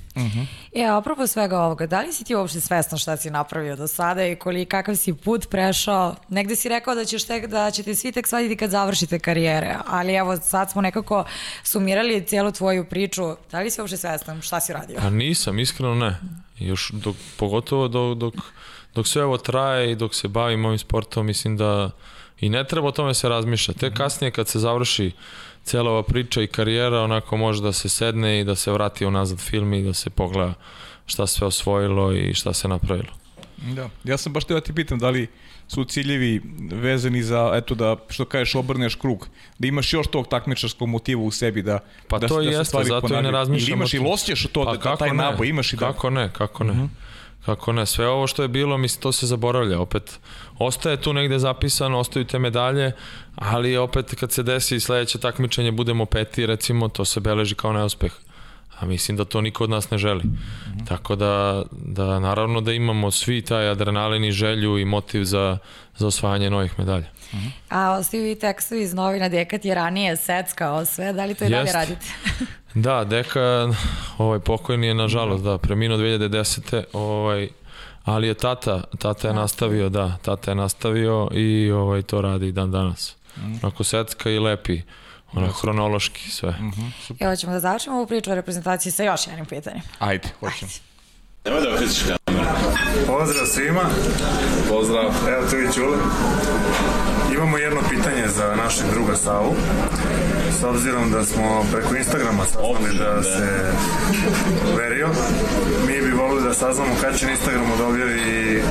E, apropo svega ovoga, da li si ti uopšte svestan šta si napravio do sada i koliko kakav si put prešao? Negde si rekao da ćeš tek, da ćete svi tek shvatiti kad završite karijere, ali evo sad smo nekako sumirali cijelu tvoju priču. Da li si uopšte svestan šta si radio? Pa nisam, iskreno ne. Još dok, pogotovo dok, dok, dok sve ovo traje i dok se bavim ovim sportom, mislim da i ne treba o tome se razmišlja. Te kasnije kad se završi cijela ova priča i karijera, onako može da se sedne i da se vrati unazad film i da se pogleda šta sve osvojilo i šta se napravilo. Da. Ja sam baš teo da ti pitam da li su ciljevi vezani za, eto da, što kažeš, obrneš krug, da imaš još tog takmičarskog motiva u sebi, da, Pa da, to da jeste, zato i ne razmišljam Ili imaš i osjećaš to, Pa da, da kako taj naboj imaš i da... Kako ne, kako ne. Kako ne, sve ovo što je bilo, mislim, to se zaboravlja, opet ostaje tu negde zapisano, ostaju te medalje, ali opet kad se desi sledeće takmičenje, budemo peti, recimo, to se beleži kao neuspeh. A mislim da to niko od nas ne želi. Tako da, da naravno da imamo svi taj adrenalin i želju i motiv za, za osvajanje novih medalja. A ostaju i tekstovi iz novina Dekat je ranije seckao sve, da li to i dalje radite? Da, Deka, ovaj pokojni je nažalost, da, preminuo 2010. Ovaj, ali je tata, tata je nastavio, da, tata je nastavio i ovaj to radi dan danas. Onako secka i lepi, onako hronološki sve. Evo ćemo da završimo ovu priču o reprezentaciji sa još jednim pitanjem. Ajde, hoćemo. Pozdrav svima. Pozdrav. Evo tu i Čule. Imamo jedno pitanje za našeg druga Savu. S obzirom da smo preko Instagrama saznali da se verio, mi bi volili da saznamo kad će na Instagramu da objavi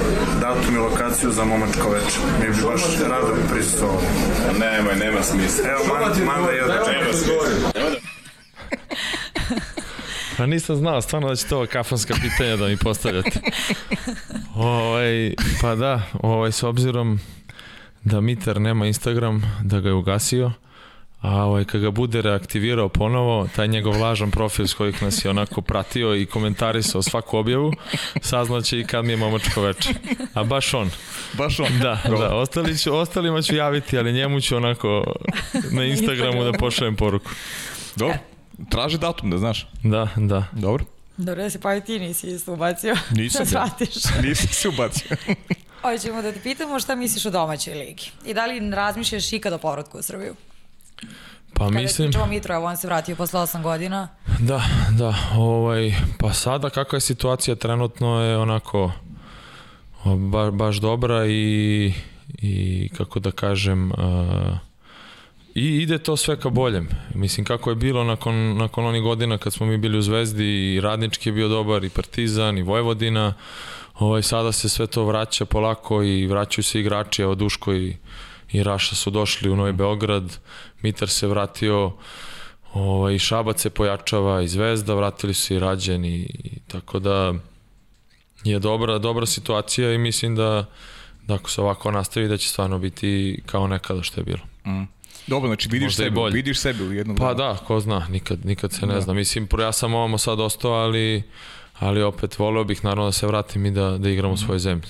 datum i lokaciju za momačko veče. Mi bi baš rado prisustovali. Nemoj, nema smisla. Evo, man, manda i određenje. Nema smisla. Pa nisam znao stvarno da ćete ova kafanska pitanja da mi postavljate. ovaj, pa da, ovaj, s obzirom da Mitar nema Instagram, da ga je ugasio, a ovaj, kad ga bude reaktivirao ponovo, taj njegov lažan profil s kojih nas je onako pratio i komentarisao svaku objavu, saznaće i kad mi je momačko veče. A baš on. Baš on. Da, da, ostali ću, ostalima ću javiti, ali njemu ću onako na Instagramu da pošaljem poruku. Dobro. Traži datum, da znaš. Da, da. Dobro. Dobro da se pa i ti nisi isto ubacio. Nisam da shvatiš. Nisam se ubacio. Hoćemo da te pitamo šta misliš o domaćoj ligi. I da li razmišljaš ikad o povratku u Srbiju? Pa Kada mislim... Mitro, evo on se vratio posle 8 godina. Da, da, ovaj, pa sada kakva je situacija trenutno je onako ba, baš dobra i, i kako da kažem, uh, I ide to sve ka boljem. Mislim, kako je bilo nakon, nakon onih godina kad smo mi bili u Zvezdi i Radnički je bio dobar i Partizan i Vojvodina, ovaj, sada se sve to vraća polako i vraćaju se igrači, evo Duško i, i Raša su došli u Novi Beograd, Mitar se vratio, ovaj, Šabac se pojačava i Zvezda, vratili su i Rađen i, i tako da je dobra, dobra situacija i mislim da, da ako se ovako nastavi da će stvarno biti kao nekada što je bilo. Mm. Dobro, znači vidiš Možda i sebe, bolje. vidiš sebe u jednom Pa da, ko zna, nikad, nikad se ne zna. Mislim, ja sam ovamo sad ostao, ali, ali opet voleo bih naravno da se vratim i da, da igram u svojoj zemlji.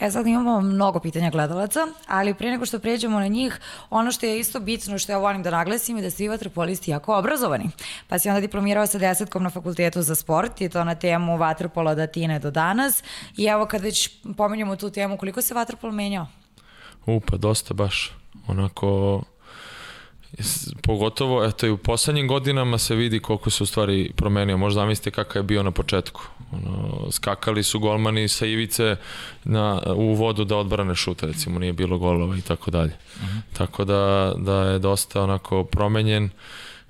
E sad imamo mnogo pitanja gledalaca, ali prije nego što pređemo na njih, ono što je isto bitno, što ja volim da naglasim je da svi vaterpolisti jako obrazovani. Pa si onda diplomirao sa desetkom na fakultetu za sport i to na temu vaterpola od Atine do danas. I evo kad već pominjamo tu temu, koliko se vaterpol menjao? Pa dosta baš. Onako, pogotovo, eto i u poslednjim godinama se vidi koliko se u stvari promenio. Možda zamislite kakav je bio na početku. Ono, skakali su golmani sa ivice na, u vodu da odbrane šut, recimo, nije bilo golova i tako dalje. Tako da, da je dosta onako promenjen.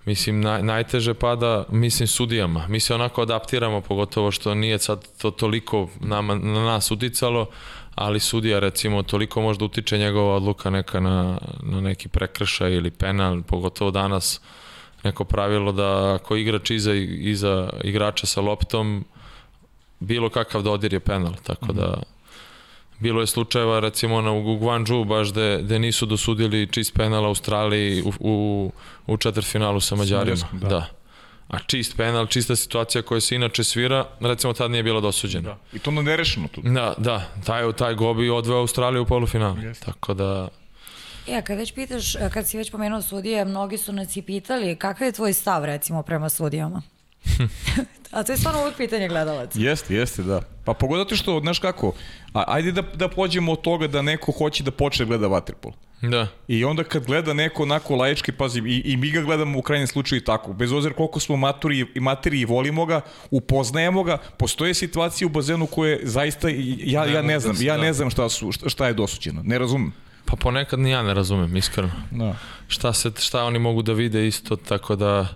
Mislim, naj, najteže pada, mislim, sudijama. Mi se onako adaptiramo, pogotovo što nije sad to toliko nama, na nas uticalo, ali sudija recimo toliko možda utiče njegova odluka neka na, na neki prekršaj ili penal, pogotovo danas neko pravilo da ako igrač iza, iza igrača sa loptom, bilo kakav dodir je penal, tako da bilo je slučajeva recimo na u Guangzhou baš da da nisu dosudili čist penal Australiji u, u, u četvrtfinalu sa Mađarima. Da. da. A čist penal, čista situacija koja se inače svira, recimo tad nije bila dosuđena. Da. I to onda nerešeno tu. Da, da, taj, taj Gobi odveo Australiju u polufinalu. Jeste. Tako da, E, a kad već pitaš, kad si već pomenuo sudije, mnogi su nas i pitali kakav je tvoj stav recimo prema sudijama? a to je stvarno uvijek pitanje gledalaca. Jeste, jeste, da. Pa pogodati što, znaš kako, a, ajde da, da pođemo od toga da neko hoće da počne da gleda vaterpol. Da. I onda kad gleda neko onako laički, pazi, i, i mi ga gledamo u krajnjem slučaju i tako, bez obzira koliko smo maturi i materi i volimo ga, upoznajemo ga, postoje situacije u bazenu koje zaista, i- ja, ja ne znam, ja ne znam šta, su, šta, je dosuđeno, ne razumem. Pa ponekad ni ja ne razumem, iskreno. Da. Šta, se, šta oni mogu da vide isto, tako da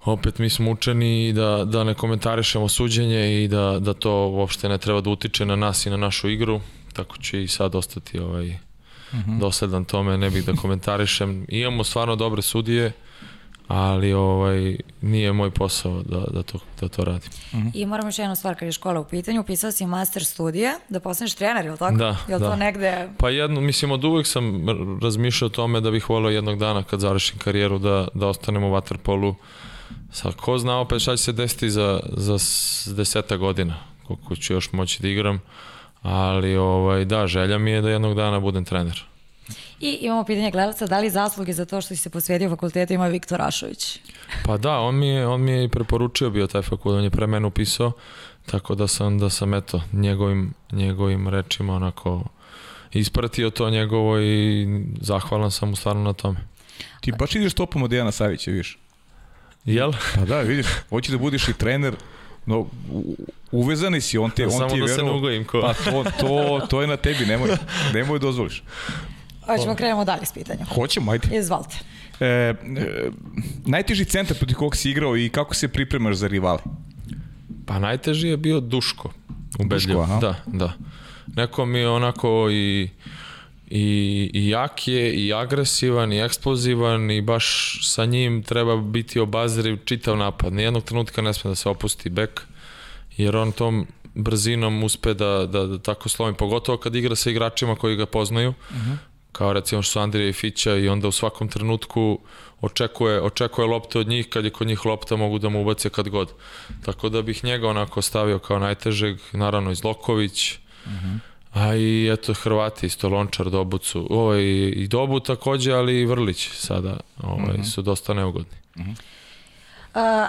opet mi smo učeni i da, da ne komentarišemo suđenje i da, da to uopšte ne treba da utiče na nas i na našu igru, tako će i sad ostati ovaj, dosledan tome, ne bih da komentarišem. Imamo stvarno dobre sudije, ali ovaj nije moj posao da, da, to, da to radim. I moram još jednu stvar, kad je škola u pitanju, upisao si master studije, da postaneš trener, je li tako? Da, je li to da. negde... Pa jedno, mislim, od uvek sam razmišljao o tome da bih volio jednog dana kad završim karijeru da, da ostanem u Waterpolu. Sa ko zna opet šta će se desiti za, za deseta godina, koliko ću još moći da igram. Ali ovaj, da, želja mi je da jednog dana budem trener. I imamo pitanje gledalaca, da li zasluge za to što si se posvetio fakultetu ima Viktor Rašović? Pa da, on mi je, on mi je i preporučio bio taj fakultet, on je pre mene upisao, tako da sam, da sam eto, njegovim, njegovim rečima onako ispratio to njegovo i zahvalan sam mu stvarno na tome. Ti baš ideš topom od Dejana Savića, viš. Jel? Pa da, vidiš, hoće da budeš i trener, no, uvezani si, on te, on Samo ti je da se ne verovao- ugojim ko. Pa to, to, to je na tebi, nemoj, nemoj dozvoliš. Hoćemo krenemo dalje s pitanjem. Hoćemo, ajde. Izvalite. E, e, najteži centar protiv kog si igrao i kako se pripremaš za rivale? Pa najteži je bio Duško. Ubedljivo. Duško, aha. Da, da. Neko mi je onako i, i, i jak je, i agresivan, i eksplozivan i baš sa njim treba biti obazriv čitav napad. Nijednog trenutka ne sme da se opusti bek, jer on tom brzinom uspe da, da, da tako slomi, pogotovo kad igra sa igračima koji ga poznaju, kao recimo što su Andrija i Fića i onda u svakom trenutku očekuje, očekuje lopte od njih, kad je kod njih lopta mogu da mu ubace kad god. Tako da bih njega onako stavio kao najtežeg, naravno i Zloković, a i eto Hrvati isto Lončar, Dobucu, ovaj, i Dobu takođe, ali i Vrlić sada ovaj, su dosta neugodni. Uh,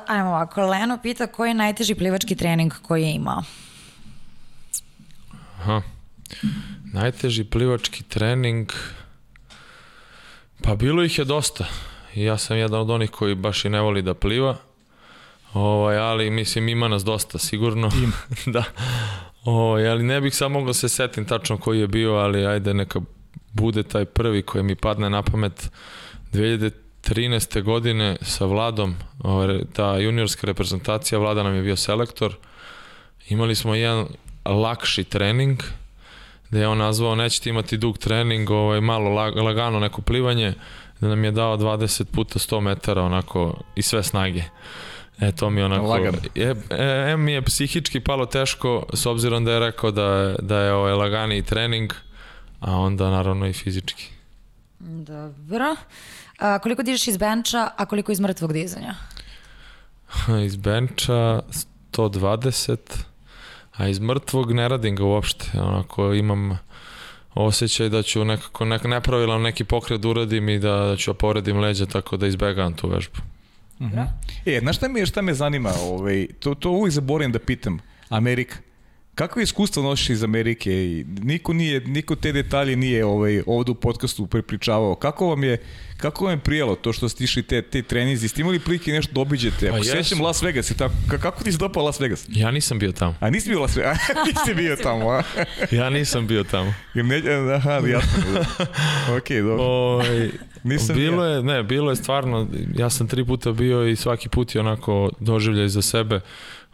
ajmo ovako, Leno pita koji je najteži plivački trening koji je imao? Aha. Najteži plivački trening, pa bilo ih je dosta. I ja sam jedan od onih koji baš i ne voli da pliva. Ovaj, ali mislim ima nas dosta sigurno. Ima. da. Ovaj, ali ne bih sad mogao se setim tačno koji je bio, ali ajde neka bude taj prvi koji mi padne na pamet 2013. godine sa Vladom, ova, ta juniorska reprezentacija, Vlada nam je bio selektor, imali smo jedan lakši trening, gde je on nazvao nećete imati dug trening, ovaj, malo lag, lagano neko plivanje, da nam je dao 20 puta 100 metara onako i sve snage. E, to mi je onako... Lagano. Je, e, em mi je psihički palo teško, s obzirom da je rekao da, je- da je ovaj laganiji trening, a onda naravno i fizički. Dobro. A, koliko dižeš iz benča, a koliko iz mrtvog dizanja? Iz benča 120, a iz mrtvog ne radim ga uopšte. Onako imam osjećaj da ću nekako nek, nepravilan neki pokret uradim i da, da ću povredim leđa tako da izbegavam tu vežbu. E, znaš šta me, šta me zanima? Ovaj, to, to uvijek zaboravim da pitam. Amerika. Kakvo iskustvo nosiš iz Amerike? Niko, nije, niko te detalje nije ovaj, ovde u podcastu prepričavao. Kako vam je, kako vam je prijelo to što ste išli te, te trenizi? Ste imali prilike nešto da obiđete? Ako Pa sećam Las Vegas, je tako, ka- kako ti se dopao Las Vegas? Ja nisam bio tamo. A nisi bio Las Vegas? nisi bio tamo, a? Ja nisam bio tamo. Jer ne, aha, jasno. ok, dobro. Oj, Nisam bilo je, ne, bilo je stvarno, ja sam tri puta bio i svaki put je onako doživljaj za sebe.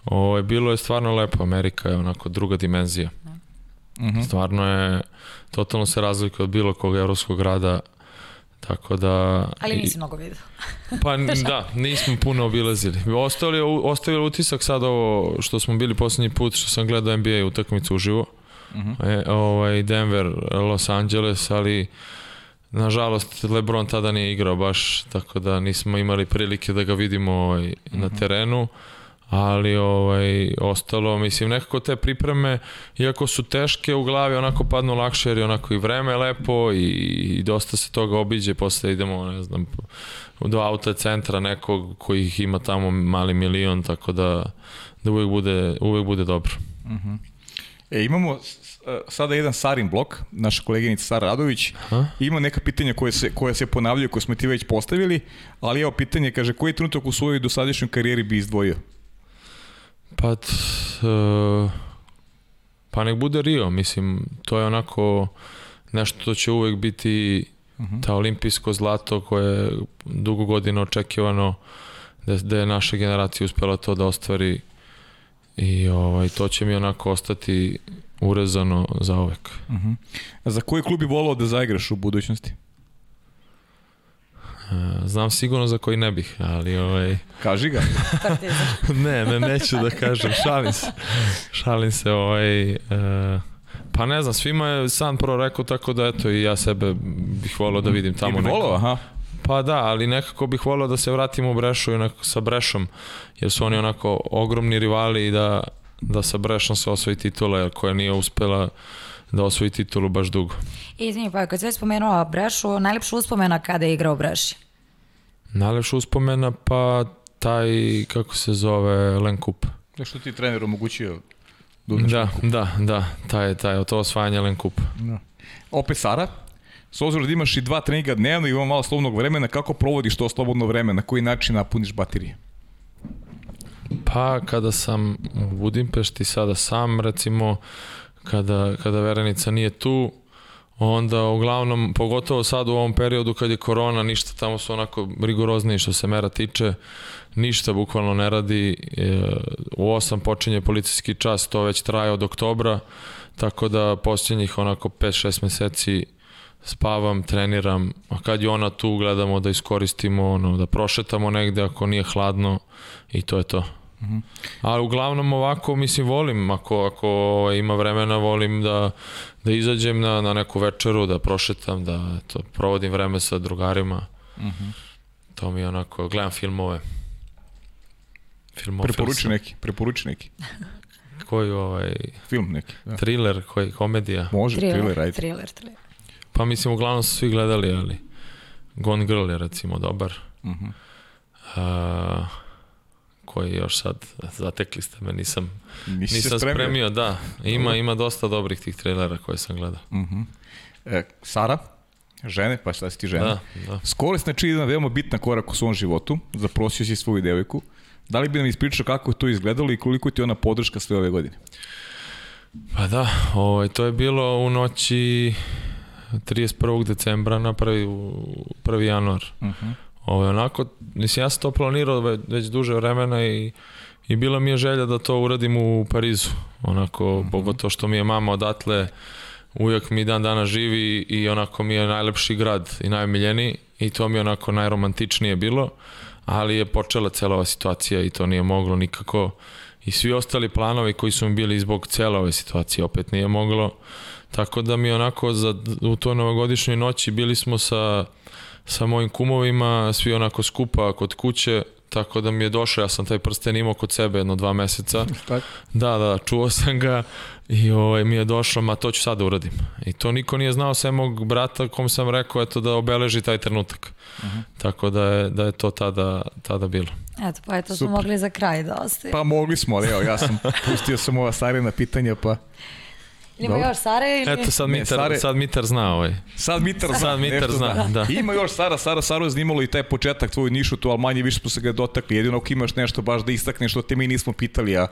Ovaj bilo je stvarno lepo, Amerika je onako druga dimenzija. Mhm. Stvarno je, totalno se razlikuje od bilo kog evropskog grada, tako da... Ali i- nisi mnogo vidio. Pa da, nismo puno obilazili. Ostali, ostavili utisak sad ovo što smo bili poslednji put, što sam gledao NBA utakmicu uživo. E, ovaj, Denver, Los Angeles, ali nažalost Lebron tada nije igrao baš, tako da nismo imali prilike da ga vidimo ovaj, na terenu ali ovaj ostalo mislim nekako te pripreme iako su teške u glavi onako padnu lakše jer je onako i vreme lepo i, i dosta se toga obiđe posle idemo ne znam do auto centra nekog koji ih ima tamo mali milion tako da da uvek bude uvek bude dobro E, imamo s- sada jedan Sarin blok, naša koleginica Sara Radović. Aha. Ima neka pitanja koje se, koje se ponavljaju, koje smo ti već postavili, ali evo pitanje, kaže, koji trenutak u svojoj dosadašnjoj karijeri bi izdvojio? Pa, t, e, pa nek bude Rio, mislim, to je onako nešto što će uvek biti ta olimpijsko zlato koje je dugo godina očekivano da, da je naša generacija uspela to da ostvari i ovaj, to će mi onako ostati urezano za uvek. A za koji klub bi volao da zaigraš u budućnosti? E, Znam sigurno za koji ne bih, ali ovaj, Kaži ga. ne, ne, neću da kažem, šalim se. Šalim se, ovaj, e, pa ne znam, svima je san prvo rekao, tako da eto i ja sebe bih volao da vidim Ti tamo bi volao, aha. Pa da, ali nekako bih volao da se vratimo u Brešu i onako sa Brešom, jer su oni onako ogromni rivali i da, da sa Brešom se osvoji titula, jer koja nije uspela da osvoji titulu baš dugo. Izvini, pa kad si već spomenula Brešu, najlepša uspomena kada je igrao Breši. Najlepša uspomena, pa taj, kako se zove, Len Kup. Da što ti trener omogućio? Da, Da, da, da, taj, taj, to osvajanje Len Kup. Opet Sara, s obzirom da imaš i dva treninga dnevno i ima malo slobodnog vremena, kako provodiš to slobodno vreme, na koji način napuniš baterije? Pa kada sam u Budimpešti sada sam, recimo, kada, kada Verenica nije tu, onda uglavnom, pogotovo sad u ovom periodu kad je korona, ništa tamo su onako rigorozniji što se mera tiče, ništa bukvalno ne radi. E, U 8 počinje policijski čas, to već traje od oktobra, tako da posljednjih onako 5-6 meseci spavam, treniram, a kad je ona tu gledamo da iskoristimo, ono, da prošetamo negde ako nije hladno i to je to. Ali uglavnom ovako, mislim, volim, ako, ako ima vremena, volim da, da izađem na, na neku večeru, da prošetam, da to, provodim vreme sa drugarima. To mi je onako, gledam filmove. Filmofil Preporuči neki, preporuči neki. Koji ovaj, Film neki. Da. thriller, koji komedija. Može, thriller, ajde. thriller, thriller. Pa mislim, uglavnom su svi gledali, ali Gone Girl je recimo dobar. Mhm. A, koji još sad, zatekli ste me, nisam, Nisi nisam spremio. spremio, da. Ima, ima dosta dobrih tih trailera koje sam gledao. E, Sara, žene, pa šta si ti žena? Da, da. Skoro je znači jedan veoma bitna korak u svom životu, zaprosio si svoju devojku. Da li bi nam ispričao kako je to izgledalo i koliko ti ona podrška sve ove godine? Pa da, ovaj, to je bilo u noći 31. decembra na 1. 1. januar. Uh -huh. Ovo, onako, mislim, ja sam to planirao već, već duže vremena i, i bila mi je želja da to uradim u Parizu. Onako, mm -hmm. pogotovo što mi je mama odatle, uvijek mi dan dana živi i onako mi je najlepši grad i najmiljeniji i to mi je onako najromantičnije bilo, ali je počela cela ova situacija i to nije moglo nikako i svi ostali planovi koji su mi bili zbog cele ove situacije opet nije moglo, tako da mi onako za, u toj novogodišnjoj noći bili smo sa sa mojim kumovima, svi onako skupa kod kuće, tako da mi je došao, ja sam taj prsten imao kod sebe jedno dva meseca. Da, da, čuo sam ga i ovaj, mi je došlo, ma to ću sad da uradim. I to niko nije znao sve mog brata kom sam rekao eto da obeleži taj trenutak. Uh -huh. Tako da je, da je to tada, tada bilo. Eto, pa eto smo mogli za kraj da ostavimo. Pa mogli smo, ali evo, ja sam pustio sam ova Sarina pitanja, pa Ili ima još Sare ili... Eto, sad Mitar, Sare... sad Mitar zna ovaj. Sad Mitar zna. Sad Mitar zna, da. da. Ima još Sara, Sara, Sara zanimalo i taj početak tvoju nišu tu, ali manje više smo se ga dotakli. Jedino ako imaš nešto baš da istakneš što te mi nismo pitali, a,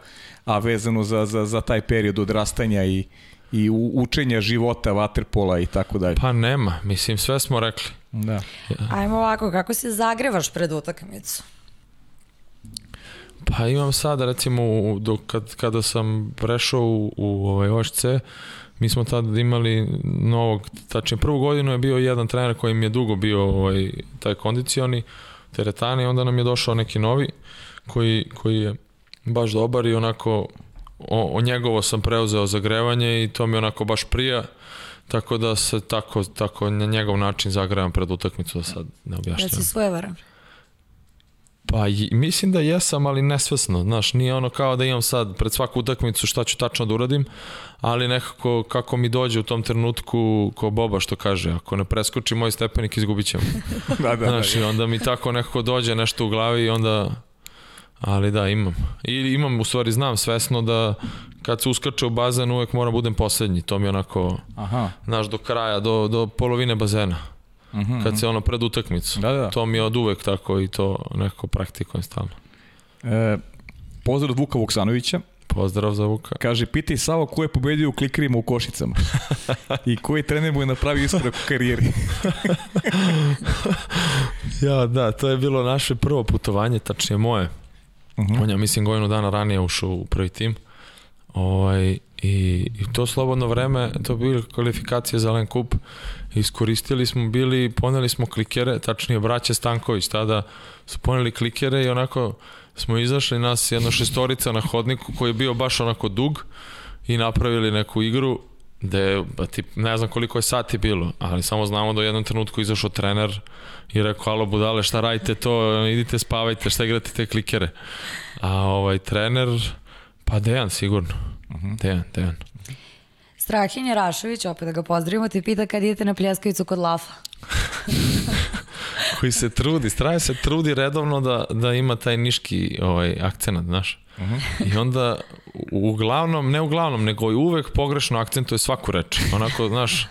a vezano za, za, za taj period odrastanja i, i učenja života, vaterpola i tako dalje. Pa nema, mislim sve smo rekli. Da. Ajmo ovako, kako se zagrevaš pred utakmicu? Pa imam sad, recimo, do, kad, kada sam prešao u, u ovaj OŠC, mi smo tada imali novog, tačnije prvu godinu je bio jedan trener koji mi je dugo bio ovaj, taj kondicioni, teretani, onda nam je došao neki novi koji, koji je baš dobar i onako o, o njegovo sam preuzeo zagrevanje i to mi onako baš prija, tako da se tako, tako na njegov način zagrevam pred utakmicu da sad ne objašnjam. Da si svojevaran. Pa mislim da jesam, ali nesvesno. Znaš, nije ono kao da imam sad pred svaku utakmicu šta ću tačno da uradim, ali nekako kako mi dođe u tom trenutku ko Boba što kaže, ako ne preskoči moj stepenik izgubit ćemo. da, da, Znaš, da, i onda mi tako nekako dođe nešto u glavi i onda ali da, imam. I imam, u stvari znam svesno da kad se uskače u bazen uvek moram budem poslednji. To mi je onako, Aha. znaš, do kraja, do, do polovine bazena. -huh. kad se ono pred utakmicu. Da, da. To mi je od uvek tako i to nekako praktikujem stalno. E, pozdrav Vuka Vuksanovića. Pozdrav za Vuka. Kaže, pitaj Savo ko je pobedio u klikerima u Košicama i koji trener mu je napravio iskorak u karijeri. ja, da, to je bilo naše prvo putovanje, tačnije moje. Uh -huh. On je, mislim, godinu dana ranije ušao u prvi tim. Ovaj, i, I to slobodno vreme, to bili kvalifikacije za Len Kup, iskoristili smo bili, poneli smo klikere, tačnije braće Stanković, tada su poneli klikere i onako smo izašli nas jedno šestorica na hodniku koji je bio baš onako dug i napravili neku igru gde, ba, tip, ne znam koliko je sati bilo, ali samo znamo da u jednom trenutku izašao trener i rekao, alo budale, šta radite to, idite spavajte, šta igrate te klikere. A ovaj trener, pa Dejan sigurno. Uh -huh. Dejan, Dejan. Strahinja Rašović, opet da ga pozdravimo, ti pita kad idete na pljeskavicu kod Lafa. koji se trudi, Straje se trudi redovno da, da ima taj niški ovaj, akcenat, znaš. Uh -huh. I onda uglavnom, ne uglavnom, nego i uvek pogrešno akcentuje svaku reč. Onako, znaš,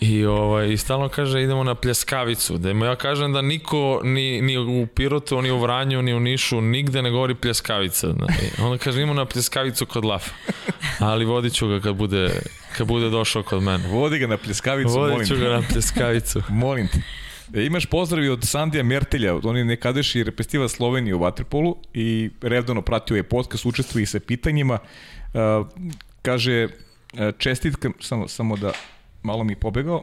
I, ovaj, I stalno kaže idemo na pljeskavicu. Da ja kažem da niko ni, ni u Pirotu, ni u Vranju, ni u Nišu nigde ne govori pljeskavica. I onda kaže idemo na pljeskavicu kod Lafa. Ali vodit ću ga kad bude, kad bude došao kod mene. Vodi ga na pljeskavicu, Vodit molim ću ga na pljeskavicu. molim te. E, imaš pozdravi od Sandija Mertelja, on je nekadašnji repestiva Slovenije u Waterpolu i redovno pratio je podcast, učestvuje sa pitanjima. Uh, kaže, čestitka, samo, samo da malo mi pobegao.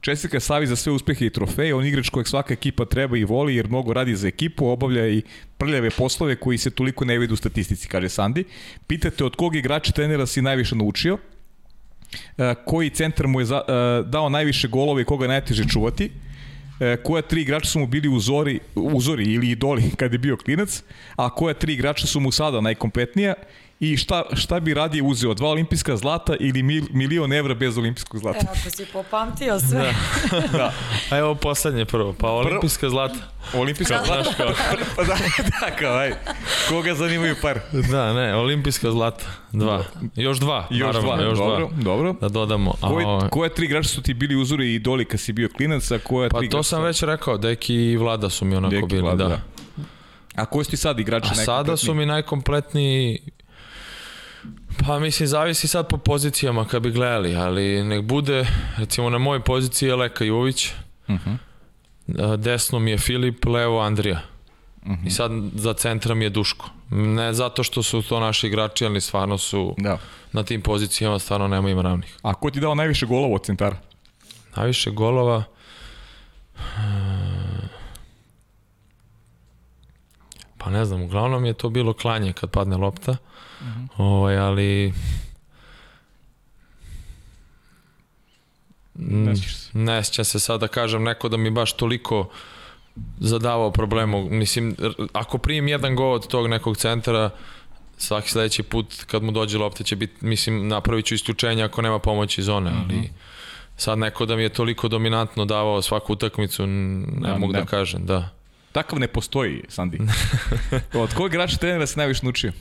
Čestitka Savi za sve uspehe i trofeje, on igrač kojeg svaka ekipa treba i voli jer mnogo radi za ekipu, obavlja i prljave poslove koji se toliko ne vidu u statistici, kaže Sandi. Pitate od kog igrača trenera si najviše naučio, e, koji centar mu je e, dao najviše golova i koga najteže čuvati, e, koja tri igrača su mu bili uzori, uzori ili idoli kad je bio klinac, a koja tri igrača su mu sada najkompletnija i šta, šta bi radije uzeo, dva olimpijska zlata ili mil, milion evra bez olimpijskog zlata? Evo, ako si popamtio sve. Da. da. A evo poslednje prvo, pa olimpijska zlata. Olimpijska zlata? Kao. pa da, da, kao, aj. Koga zanimaju par? Da, ne, olimpijska zlata, dva. Još dva, još naravno, dva. još dobro, dva. Dobro, Da dodamo. A, koje, koje tri igrača su ti bili uzori i idoli kad si bio klinac, a koja pa tri to igrača? sam već rekao, Deki i Vlada su mi onako Deki, bili, Vlada, da. da. A koji su ti sad igrači A sada su mi najkompletniji Pa mislim, zavisi sad po pozicijama kad bi gledali, ali nek bude, recimo na mojoj poziciji je Leka Jović, Uh -huh. a, desno mi je Filip, levo Andrija. Mhm. I sad za centra mi je Duško. Ne zato što su to naši igrači, ali stvarno su Da. na tim pozicijama stvarno nema im ravnih. A ko ti dao najviše golova od centara? Najviše golova Pa ne znam, uglavnom je to bilo klanje kad padne lopta. Ovaj, ali Ne sjećaš se. ne sjećam se sad da kažem neko da mi baš toliko zadavao problemu. Mislim, ako prijem jedan gol od tog nekog centra, svaki sledeći put kad mu dođe lopta će biti, mislim, napravit ću isključenje ako nema pomoći zone, ali sad neko da mi je toliko dominantno davao svaku utakmicu, ne Da, mogu ne. da kažem, da. Takav ne postoji, Sandi. od kojeg igrača trenera se najviše naučio?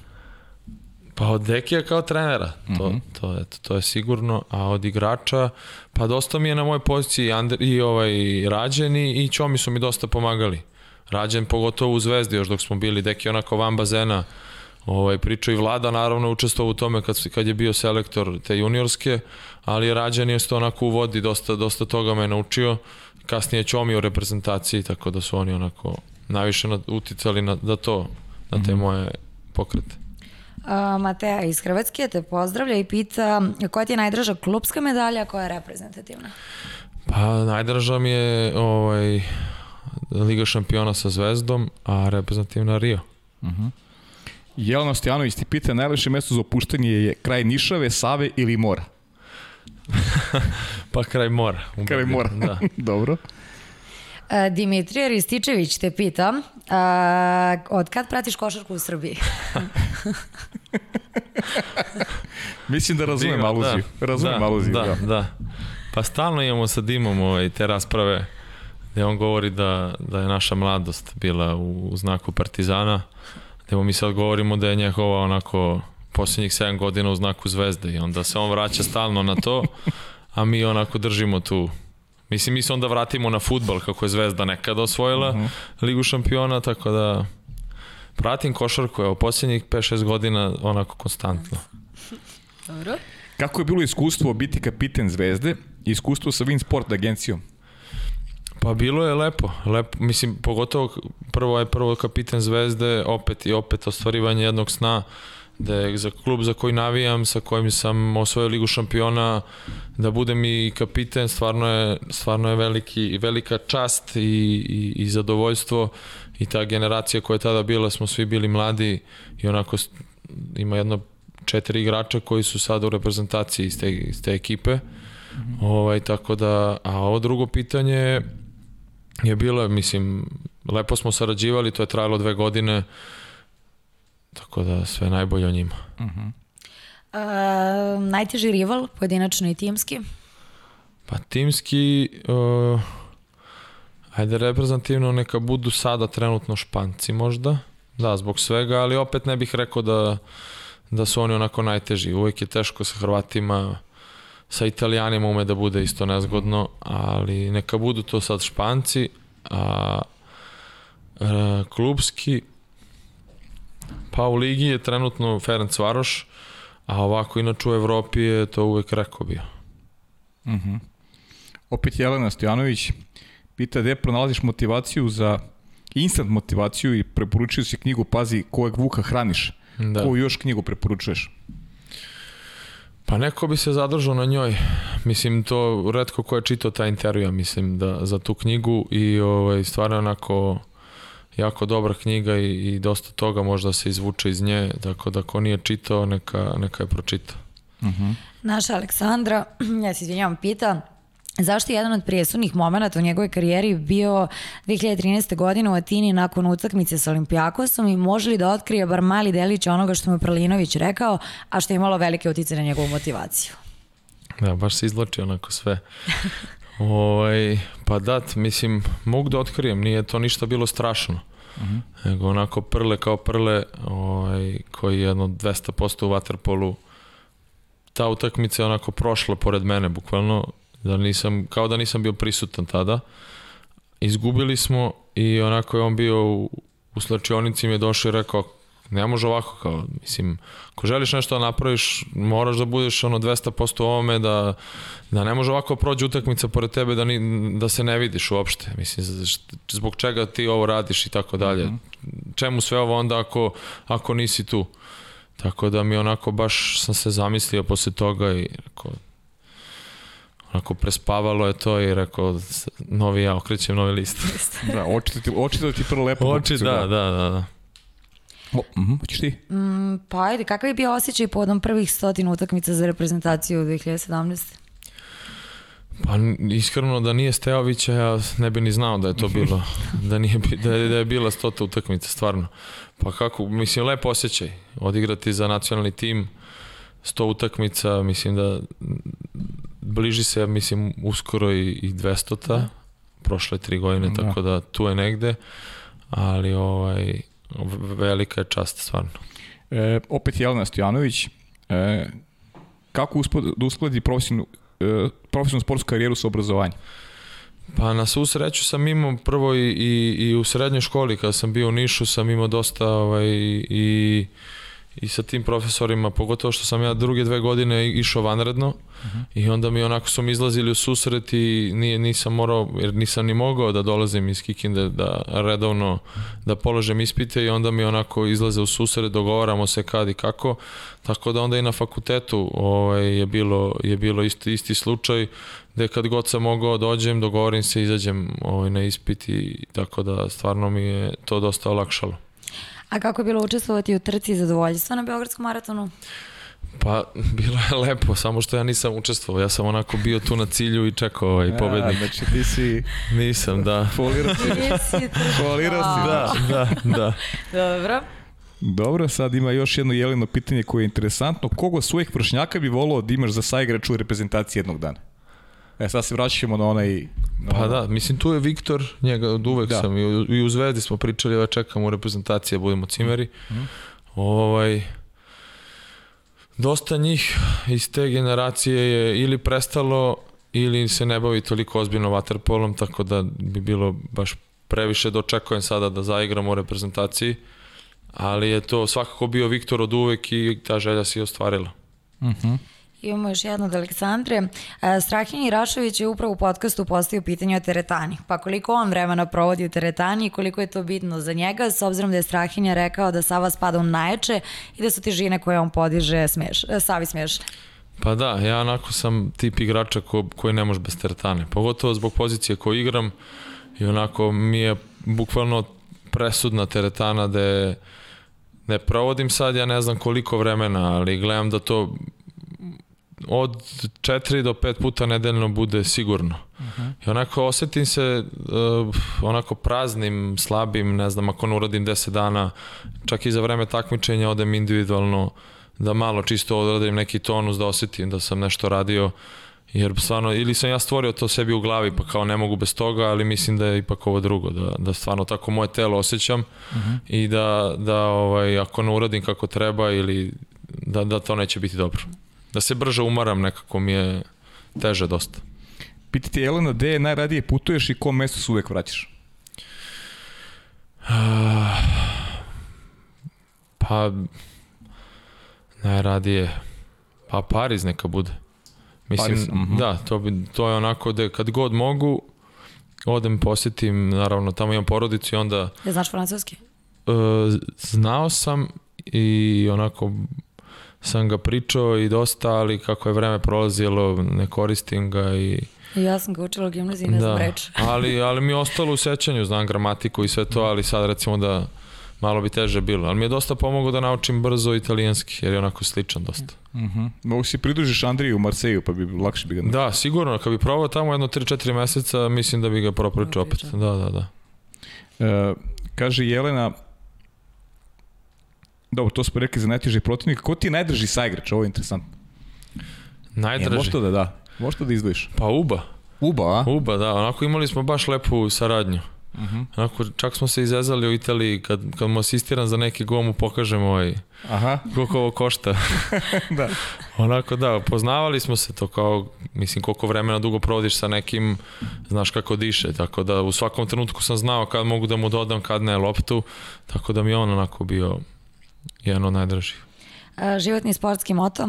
Pa od Dekija kao trenera, to, Mhm. to, eto, to je sigurno, a od igrača, pa dosta mi je na mojoj poziciji i, Ander, i ovaj Rađen i, Ćomi su mi dosta pomagali. Rađen pogotovo u Zvezdi još dok smo bili, Deki onako van bazena, ovaj, pričao i Vlada naravno učestvovao u tome kad, kad je bio selektor te juniorske, ali Rađen je to onako u vodi, dosta, dosta toga me naučio, kasnije Ćomi u reprezentaciji, tako da su oni onako najviše na, uticali na, da to, na te moje pokrete. A, Mateja iz Hrvatske te pozdravlja i pita koja ti je najdraža klubska medalja, koja je reprezentativna? Pa najdraža mi je ovaj, Liga šampiona sa Zvezdom, a reprezentativna Rio. Jelena Stojanović ti pita najlepše mesto za opuštanje je kraj Nišave, Save ili mora? Pa kraj mora. Kraj ubedljivo, mora. Da. Dobro. A, Dimitrija Rističević te pita a, od kad pratiš košarku u Srbiji? Mislim da razumem Dima, aluziju. Razumem da, aluziju, da, da. da. Pa stalno imamo sa Dimom ovaj, te rasprave gde on govori da, da je naša mladost bila u, u znaku Partizana, gde mi sad govorimo da je njehova onako posljednjih 7 godina u znaku Zvezde i onda se on vraća stalno na to, a mi onako držimo tu Mislim, mi se onda vratimo na futbal kako je Zvezda nekada osvojila Mhm. Ligu šampiona, tako da pratim košarku, evo, posljednjih 5-6 godina onako konstantno. Dobro. Kako je bilo iskustvo biti kapiten Zvezde i iskustvo sa Win Sport agencijom? Pa bilo je lepo, lepo, mislim, pogotovo prvo je prvo kapiten Zvezde, opet i opet ostvarivanje jednog sna, da je za klub za koji navijam, sa kojim sam osvojio ligu šampiona, da budem i kapiten, stvarno je, stvarno je veliki, velika čast i, i, i zadovoljstvo. I ta generacija koja je tada bila, smo svi bili mladi i onako ima jedno četiri igrača koji su sada u reprezentaciji iz te, iz te ekipe. Ovaj, tako da, a ovo drugo pitanje je bilo, mislim, lepo smo sarađivali, to je trajalo dve godine, tako da sve najbolje o njima. A, najteži rival, pojedinačno i timski? Pa timski, uh, ajde reprezentativno neka budu sada trenutno Španci možda, da, zbog svega, ali opet ne bih rekao da, da su oni onako najteži. Uvek je teško sa Hrvatima, sa Italijanima ume da bude isto nezgodno, ali neka budu to sad Španci, a e, klubski, pa u ligi je trenutno Ferenc Varoš, a ovako inače u Evropi je to uvek rekao bio. Opet Jelena Stojanović pita gde pronalaziš motivaciju za instant motivaciju i preporučio si knjigu Pazi kojeg vuka hraniš. Da. Koju još knjigu preporučuješ? Pa neko bi se zadržao na njoj. Mislim, to redko ko je čitao taj intervju, mislim, da, za tu knjigu i ovaj, stvarno onako jako dobra knjiga i, i dosta toga možda se izvuče iz nje, tako da ko nije čitao, neka, neka je pročita. Naša Aleksandra, ja se izvinjavam, pita Zašto je jedan od prijesudnih momenta u njegovoj karijeri bio 2013. godine u Atini nakon utakmice sa Olimpijakosom i može li da otkrije bar mali delić onoga što mu je Pralinović rekao, a što je imalo velike utice na njegovu motivaciju? Da, baš se izloči onako sve. ovaj, pa dat, mislim, mogu da otkrijem, nije to ništa bilo strašno. Nego onako prle kao prle, ovaj, koji je jedno 200% u vaterpolu, ta utakmica je onako prošla pored mene, bukvalno, da nisam, kao da nisam bio prisutan tada. Izgubili smo i onako je on bio u, u slačionici mi je došao i rekao ne može ovako kao, mislim, ako želiš nešto da napraviš, moraš da budeš ono 200% u ovome, da, da ne može ovako prođe utakmica pored tebe da, ni, da se ne vidiš uopšte. Mislim, zbog čega ti ovo radiš i tako dalje. Čemu sve ovo onda ako, ako nisi tu? Tako da mi onako baš sam se zamislio posle toga i rekao, onako prespavalo je to i rekao, novi ja, okrećem novi list. Da, očito ti, očito ti prvo lepo. Oči, da, gleda. da, da, da. O, mhm, hoćeš ti? Mm, pa ajde, kakav je bio osjećaj povodom prvih stotin utakmica za reprezentaciju u 2017? Pa iskreno da nije Steovića ja ne bi ni znao da je to bilo da nije bi- da je, da je bila stota utakmica stvarno. Pa kako mislim lepo osjećaj odigrati za nacionalni tim 100 utakmica, mislim da bliži se mislim uskoro i, i 200-ta prošle tri godine, Da. tako da tu je negde, ali ovaj velika je čast stvarno. E, opet Jelena Stojanović. E, kako uspod, da uskladi profesionalnu, e, profesionalnu sportsku karijeru sa obrazovanjem? Pa na svu sreću sam imao prvo i, i, i u srednjoj školi kada sam bio u Nišu sam imao dosta ovaj, i, i sa tim profesorima, pogotovo što sam ja druge dve godine išao vanredno i onda mi onako su mi izlazili u susret i nije, nisam morao, jer nisam ni mogao da dolazim iz Kikinde da redovno da položem ispite i onda mi onako izlaze u susret, dogovaramo se kad i kako, tako da onda i na fakultetu ovaj, je bilo, je bilo isti, isti slučaj gde kad god sam mogao dođem, dogovorim se, izađem ovaj, na ispit i tako da stvarno mi je to dosta olakšalo. A kako je bilo učestvovati u trci zadovoljstva na Beogradskom maratonu? Pa, bilo je lepo, samo što ja nisam učestvovao. Ja sam onako bio tu na cilju i čekao ovaj pobednik. A, znači ti si Nisam, da. folirao si. Folirao si, da. Da, da. Dobro. Dobro, sad ima još jedno jeleno pitanje koje je interesantno. Kogo svojih vršnjaka bi volao da imaš za saigraču u reprezentaciji jednog dana? E, sad se vraćamo na onaj... Na Pa ono- da, mislim tu je Viktor, njega od uvek Da. sam i u, i u Zvezdi smo pričali, ova čekam u reprezentaciji da budemo cimeri. Ovaj, dosta njih iz te generacije je ili prestalo ili se ne bavi toliko ozbiljno vaterpolom, tako da bi bilo baš previše da očekujem sada da zaigramo u reprezentaciji, ali je to svakako bio Viktor od uvek i ta želja se i ostvarila. Imamo još jedno od Aleksandre. E, Strahinja Irašović je upravo u podcastu postavio pitanje o teretani. Pa koliko on vremena provodi u teretani i koliko je to bitno za njega, s obzirom da je Strahinja rekao da Sava spada u najjače i da su težine koje on podiže smeš, e, Savi smešne. Pa da, ja onako sam tip igrača ko, koji ne može bez teretane. Pogotovo zbog pozicije koju igram i onako mi je bukvalno presudna teretana da je ne provodim sad ja ne znam koliko vremena, ali gledam da to od 4 do 5 puta nedeljno bude sigurno. I onako osetim se uh, onako praznim, slabim, ne znam, ako ne uradim 10 dana, čak i za vreme takmičenja odem individualno da malo čisto odradim neki tonus, da osetim da sam nešto radio, jer stvarno, ili sam ja stvorio to sebi u glavi, pa kao ne mogu bez toga, ali mislim da je ipak ovo drugo, da, da stvarno tako moje telo osjećam i da, da ovaj, ako ne uradim kako treba ili da, da to neće biti dobro. Da se brže umaram nekako mi je teže dosta. Pitite Jelena, gde je najradije putuješ i kom mestu se uvek vraćaš? Pa, najradije, pa Pariz neka bude. Mislim, Pariz, mhm. da, to, bi, to je onako da kad god mogu, odem posjetim, naravno tamo imam porodicu i onda Ja znaš francuski? e, znao sam i onako sam ga pričao i dosta, ali kako je vreme prolazilo, ne koristim ga i I ja sam ga učila u gimnaziji, ne znam reč. ali, ali mi je ostalo u sećanju, znam gramatiku i sve to, ali sad recimo da malo bi teže bilo. Ali mi je dosta pomogao da naučim brzo italijanski, jer je onako sličan dosta. Mhm. Mogu si pridružiš Andriju u Marseju, pa bi lakše bi ga... Da, sigurno, kad bi probao tamo jedno 3-4 meseca, mislim da bi ga propričao opet. Da, da, da. E, kaže Jelena, dobro, to smo rekli za najteži protivnik. Ko ti je najdrži saigrač? Ovo je interesantno. E, Najdraži. možda da da. Možda da izdvojiš. Pa Uba. Uba, a? Uba, da. Onako imali smo baš lepu saradnju. Mhm. Onako, čak smo se izezali u Italiji, kad, kad mu asistiram za neki gol mu pokažem ovaj, Aha. koliko ovo košta. da. Onako da, poznavali smo se to kao, mislim koliko vremena dugo provodiš sa nekim, znaš kako diše, tako da u svakom trenutku sam znao kad mogu da mu dodam, kad ne loptu, tako da mi je on onako bio jedan od najdražih. A, životni sportski moto?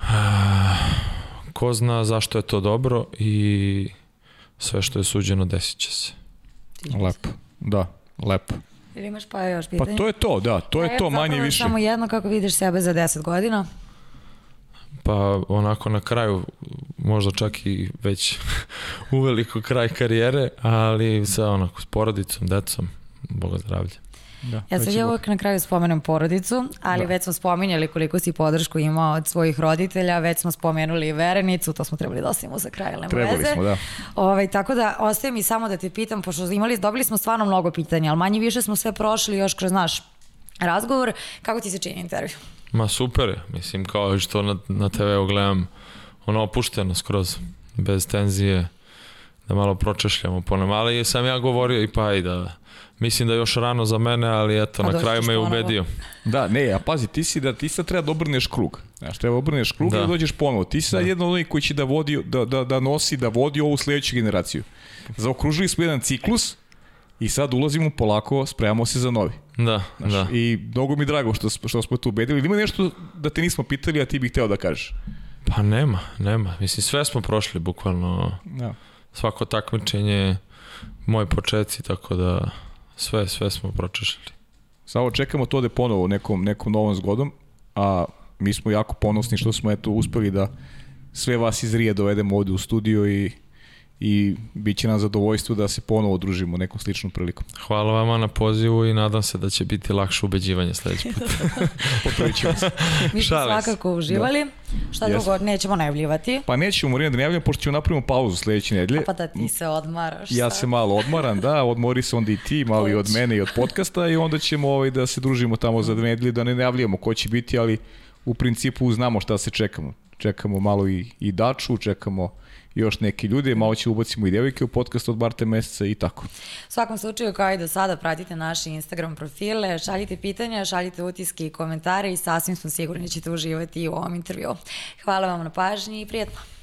Ko zna zašto je to dobro i sve što je suđeno desit će se. Lepo, da, lepo. Ili imaš pa još Pa pitanje? to je to, da, to je E, to manje zapravo više. Samo jedno kako vidiš sebe za 10 godina. Pa onako na kraju, možda čak i već uveliko kraj karijere, ali sa onako s porodicom, decom, Boga zdravlja. Da, Ja sad ja uvek na kraju spomenem porodicu, ali Da. već smo spominjali koliko si podršku imao od svojih roditelja, već smo spomenuli i verenicu, to smo trebali da ostavimo za kraj, ali nema Trebali veze. smo, da. Ovaj, tako da, ostaje mi samo da te pitam, pošto imali, dobili smo stvarno mnogo pitanja, ali manje više smo sve prošli još kroz naš razgovor. Kako ti se čini intervju? Ma super je, mislim kao što na, na TV-u gledam ono opušteno skroz, bez tenzije, da malo pročešljamo po nama, ali sam ja govorio i pa i da mislim da je još rano za mene, ali eto, Pa na doći kraju me je ubedio. Da, ne, a pazi, ti si da ti sad treba da obrneš krug. Znaš, treba da obrneš krug Da. i da dođeš ponovo. Ti si sad jedan od onih koji će da, vodi, da, da, da nosi, da vodi ovu sledeću generaciju. Zaokružili smo jedan ciklus i sad ulazimo polako, spremamo se za novi. Da, Znaš, da. I mnogo mi je drago što, što smo tu ubedili. Ili Ima nešto da te nismo pitali, a ti bih hteo da kažeš. Pa nema, nema. Mislim, sve smo prošli, bukvalno. Da. Svako takmičenje, moj početci, tako da sve, sve smo pročešljali. Samo čekamo to da ponovo nekom, nekom novom zgodom, a mi smo jako ponosni što smo eto uspeli da sve vas iz Rije dovedemo ovde u studio i, i bit će nam zadovoljstvo da se ponovo družimo nekom sličnom prilikom. Hvala vama na pozivu i nadam se da će biti lakše ubeđivanje sledeći put. Potrudit ćemo se. Mi smo svakako uživali. Šta Jeste. drugo, nećemo najavljivati. Pa nećemo Marina da ne javljamo, pošto ćemo napravimo pauzu sledeće nedelje. Pa da ti se odmaraš. Ja sad. se malo odmaram, da, odmori se onda i ti, malo i od mene i od podcasta i onda ćemo ovaj, da se družimo tamo za dve nedelje, da ne najavljamo ko će biti, ali u principu znamo šta se čekamo. Čekamo malo i, i Daču, čekamo još neke ljude, malo će ubacimo i devojke u podcast od Marte meseca i tako. U svakom slučaju, kao i do sada, pratite naše Instagram profile, šaljite pitanja, šaljite utiske i komentare i sasvim smo sigurni da ćete uživati u ovom intervju. Hvala vam na pažnji i prijetno.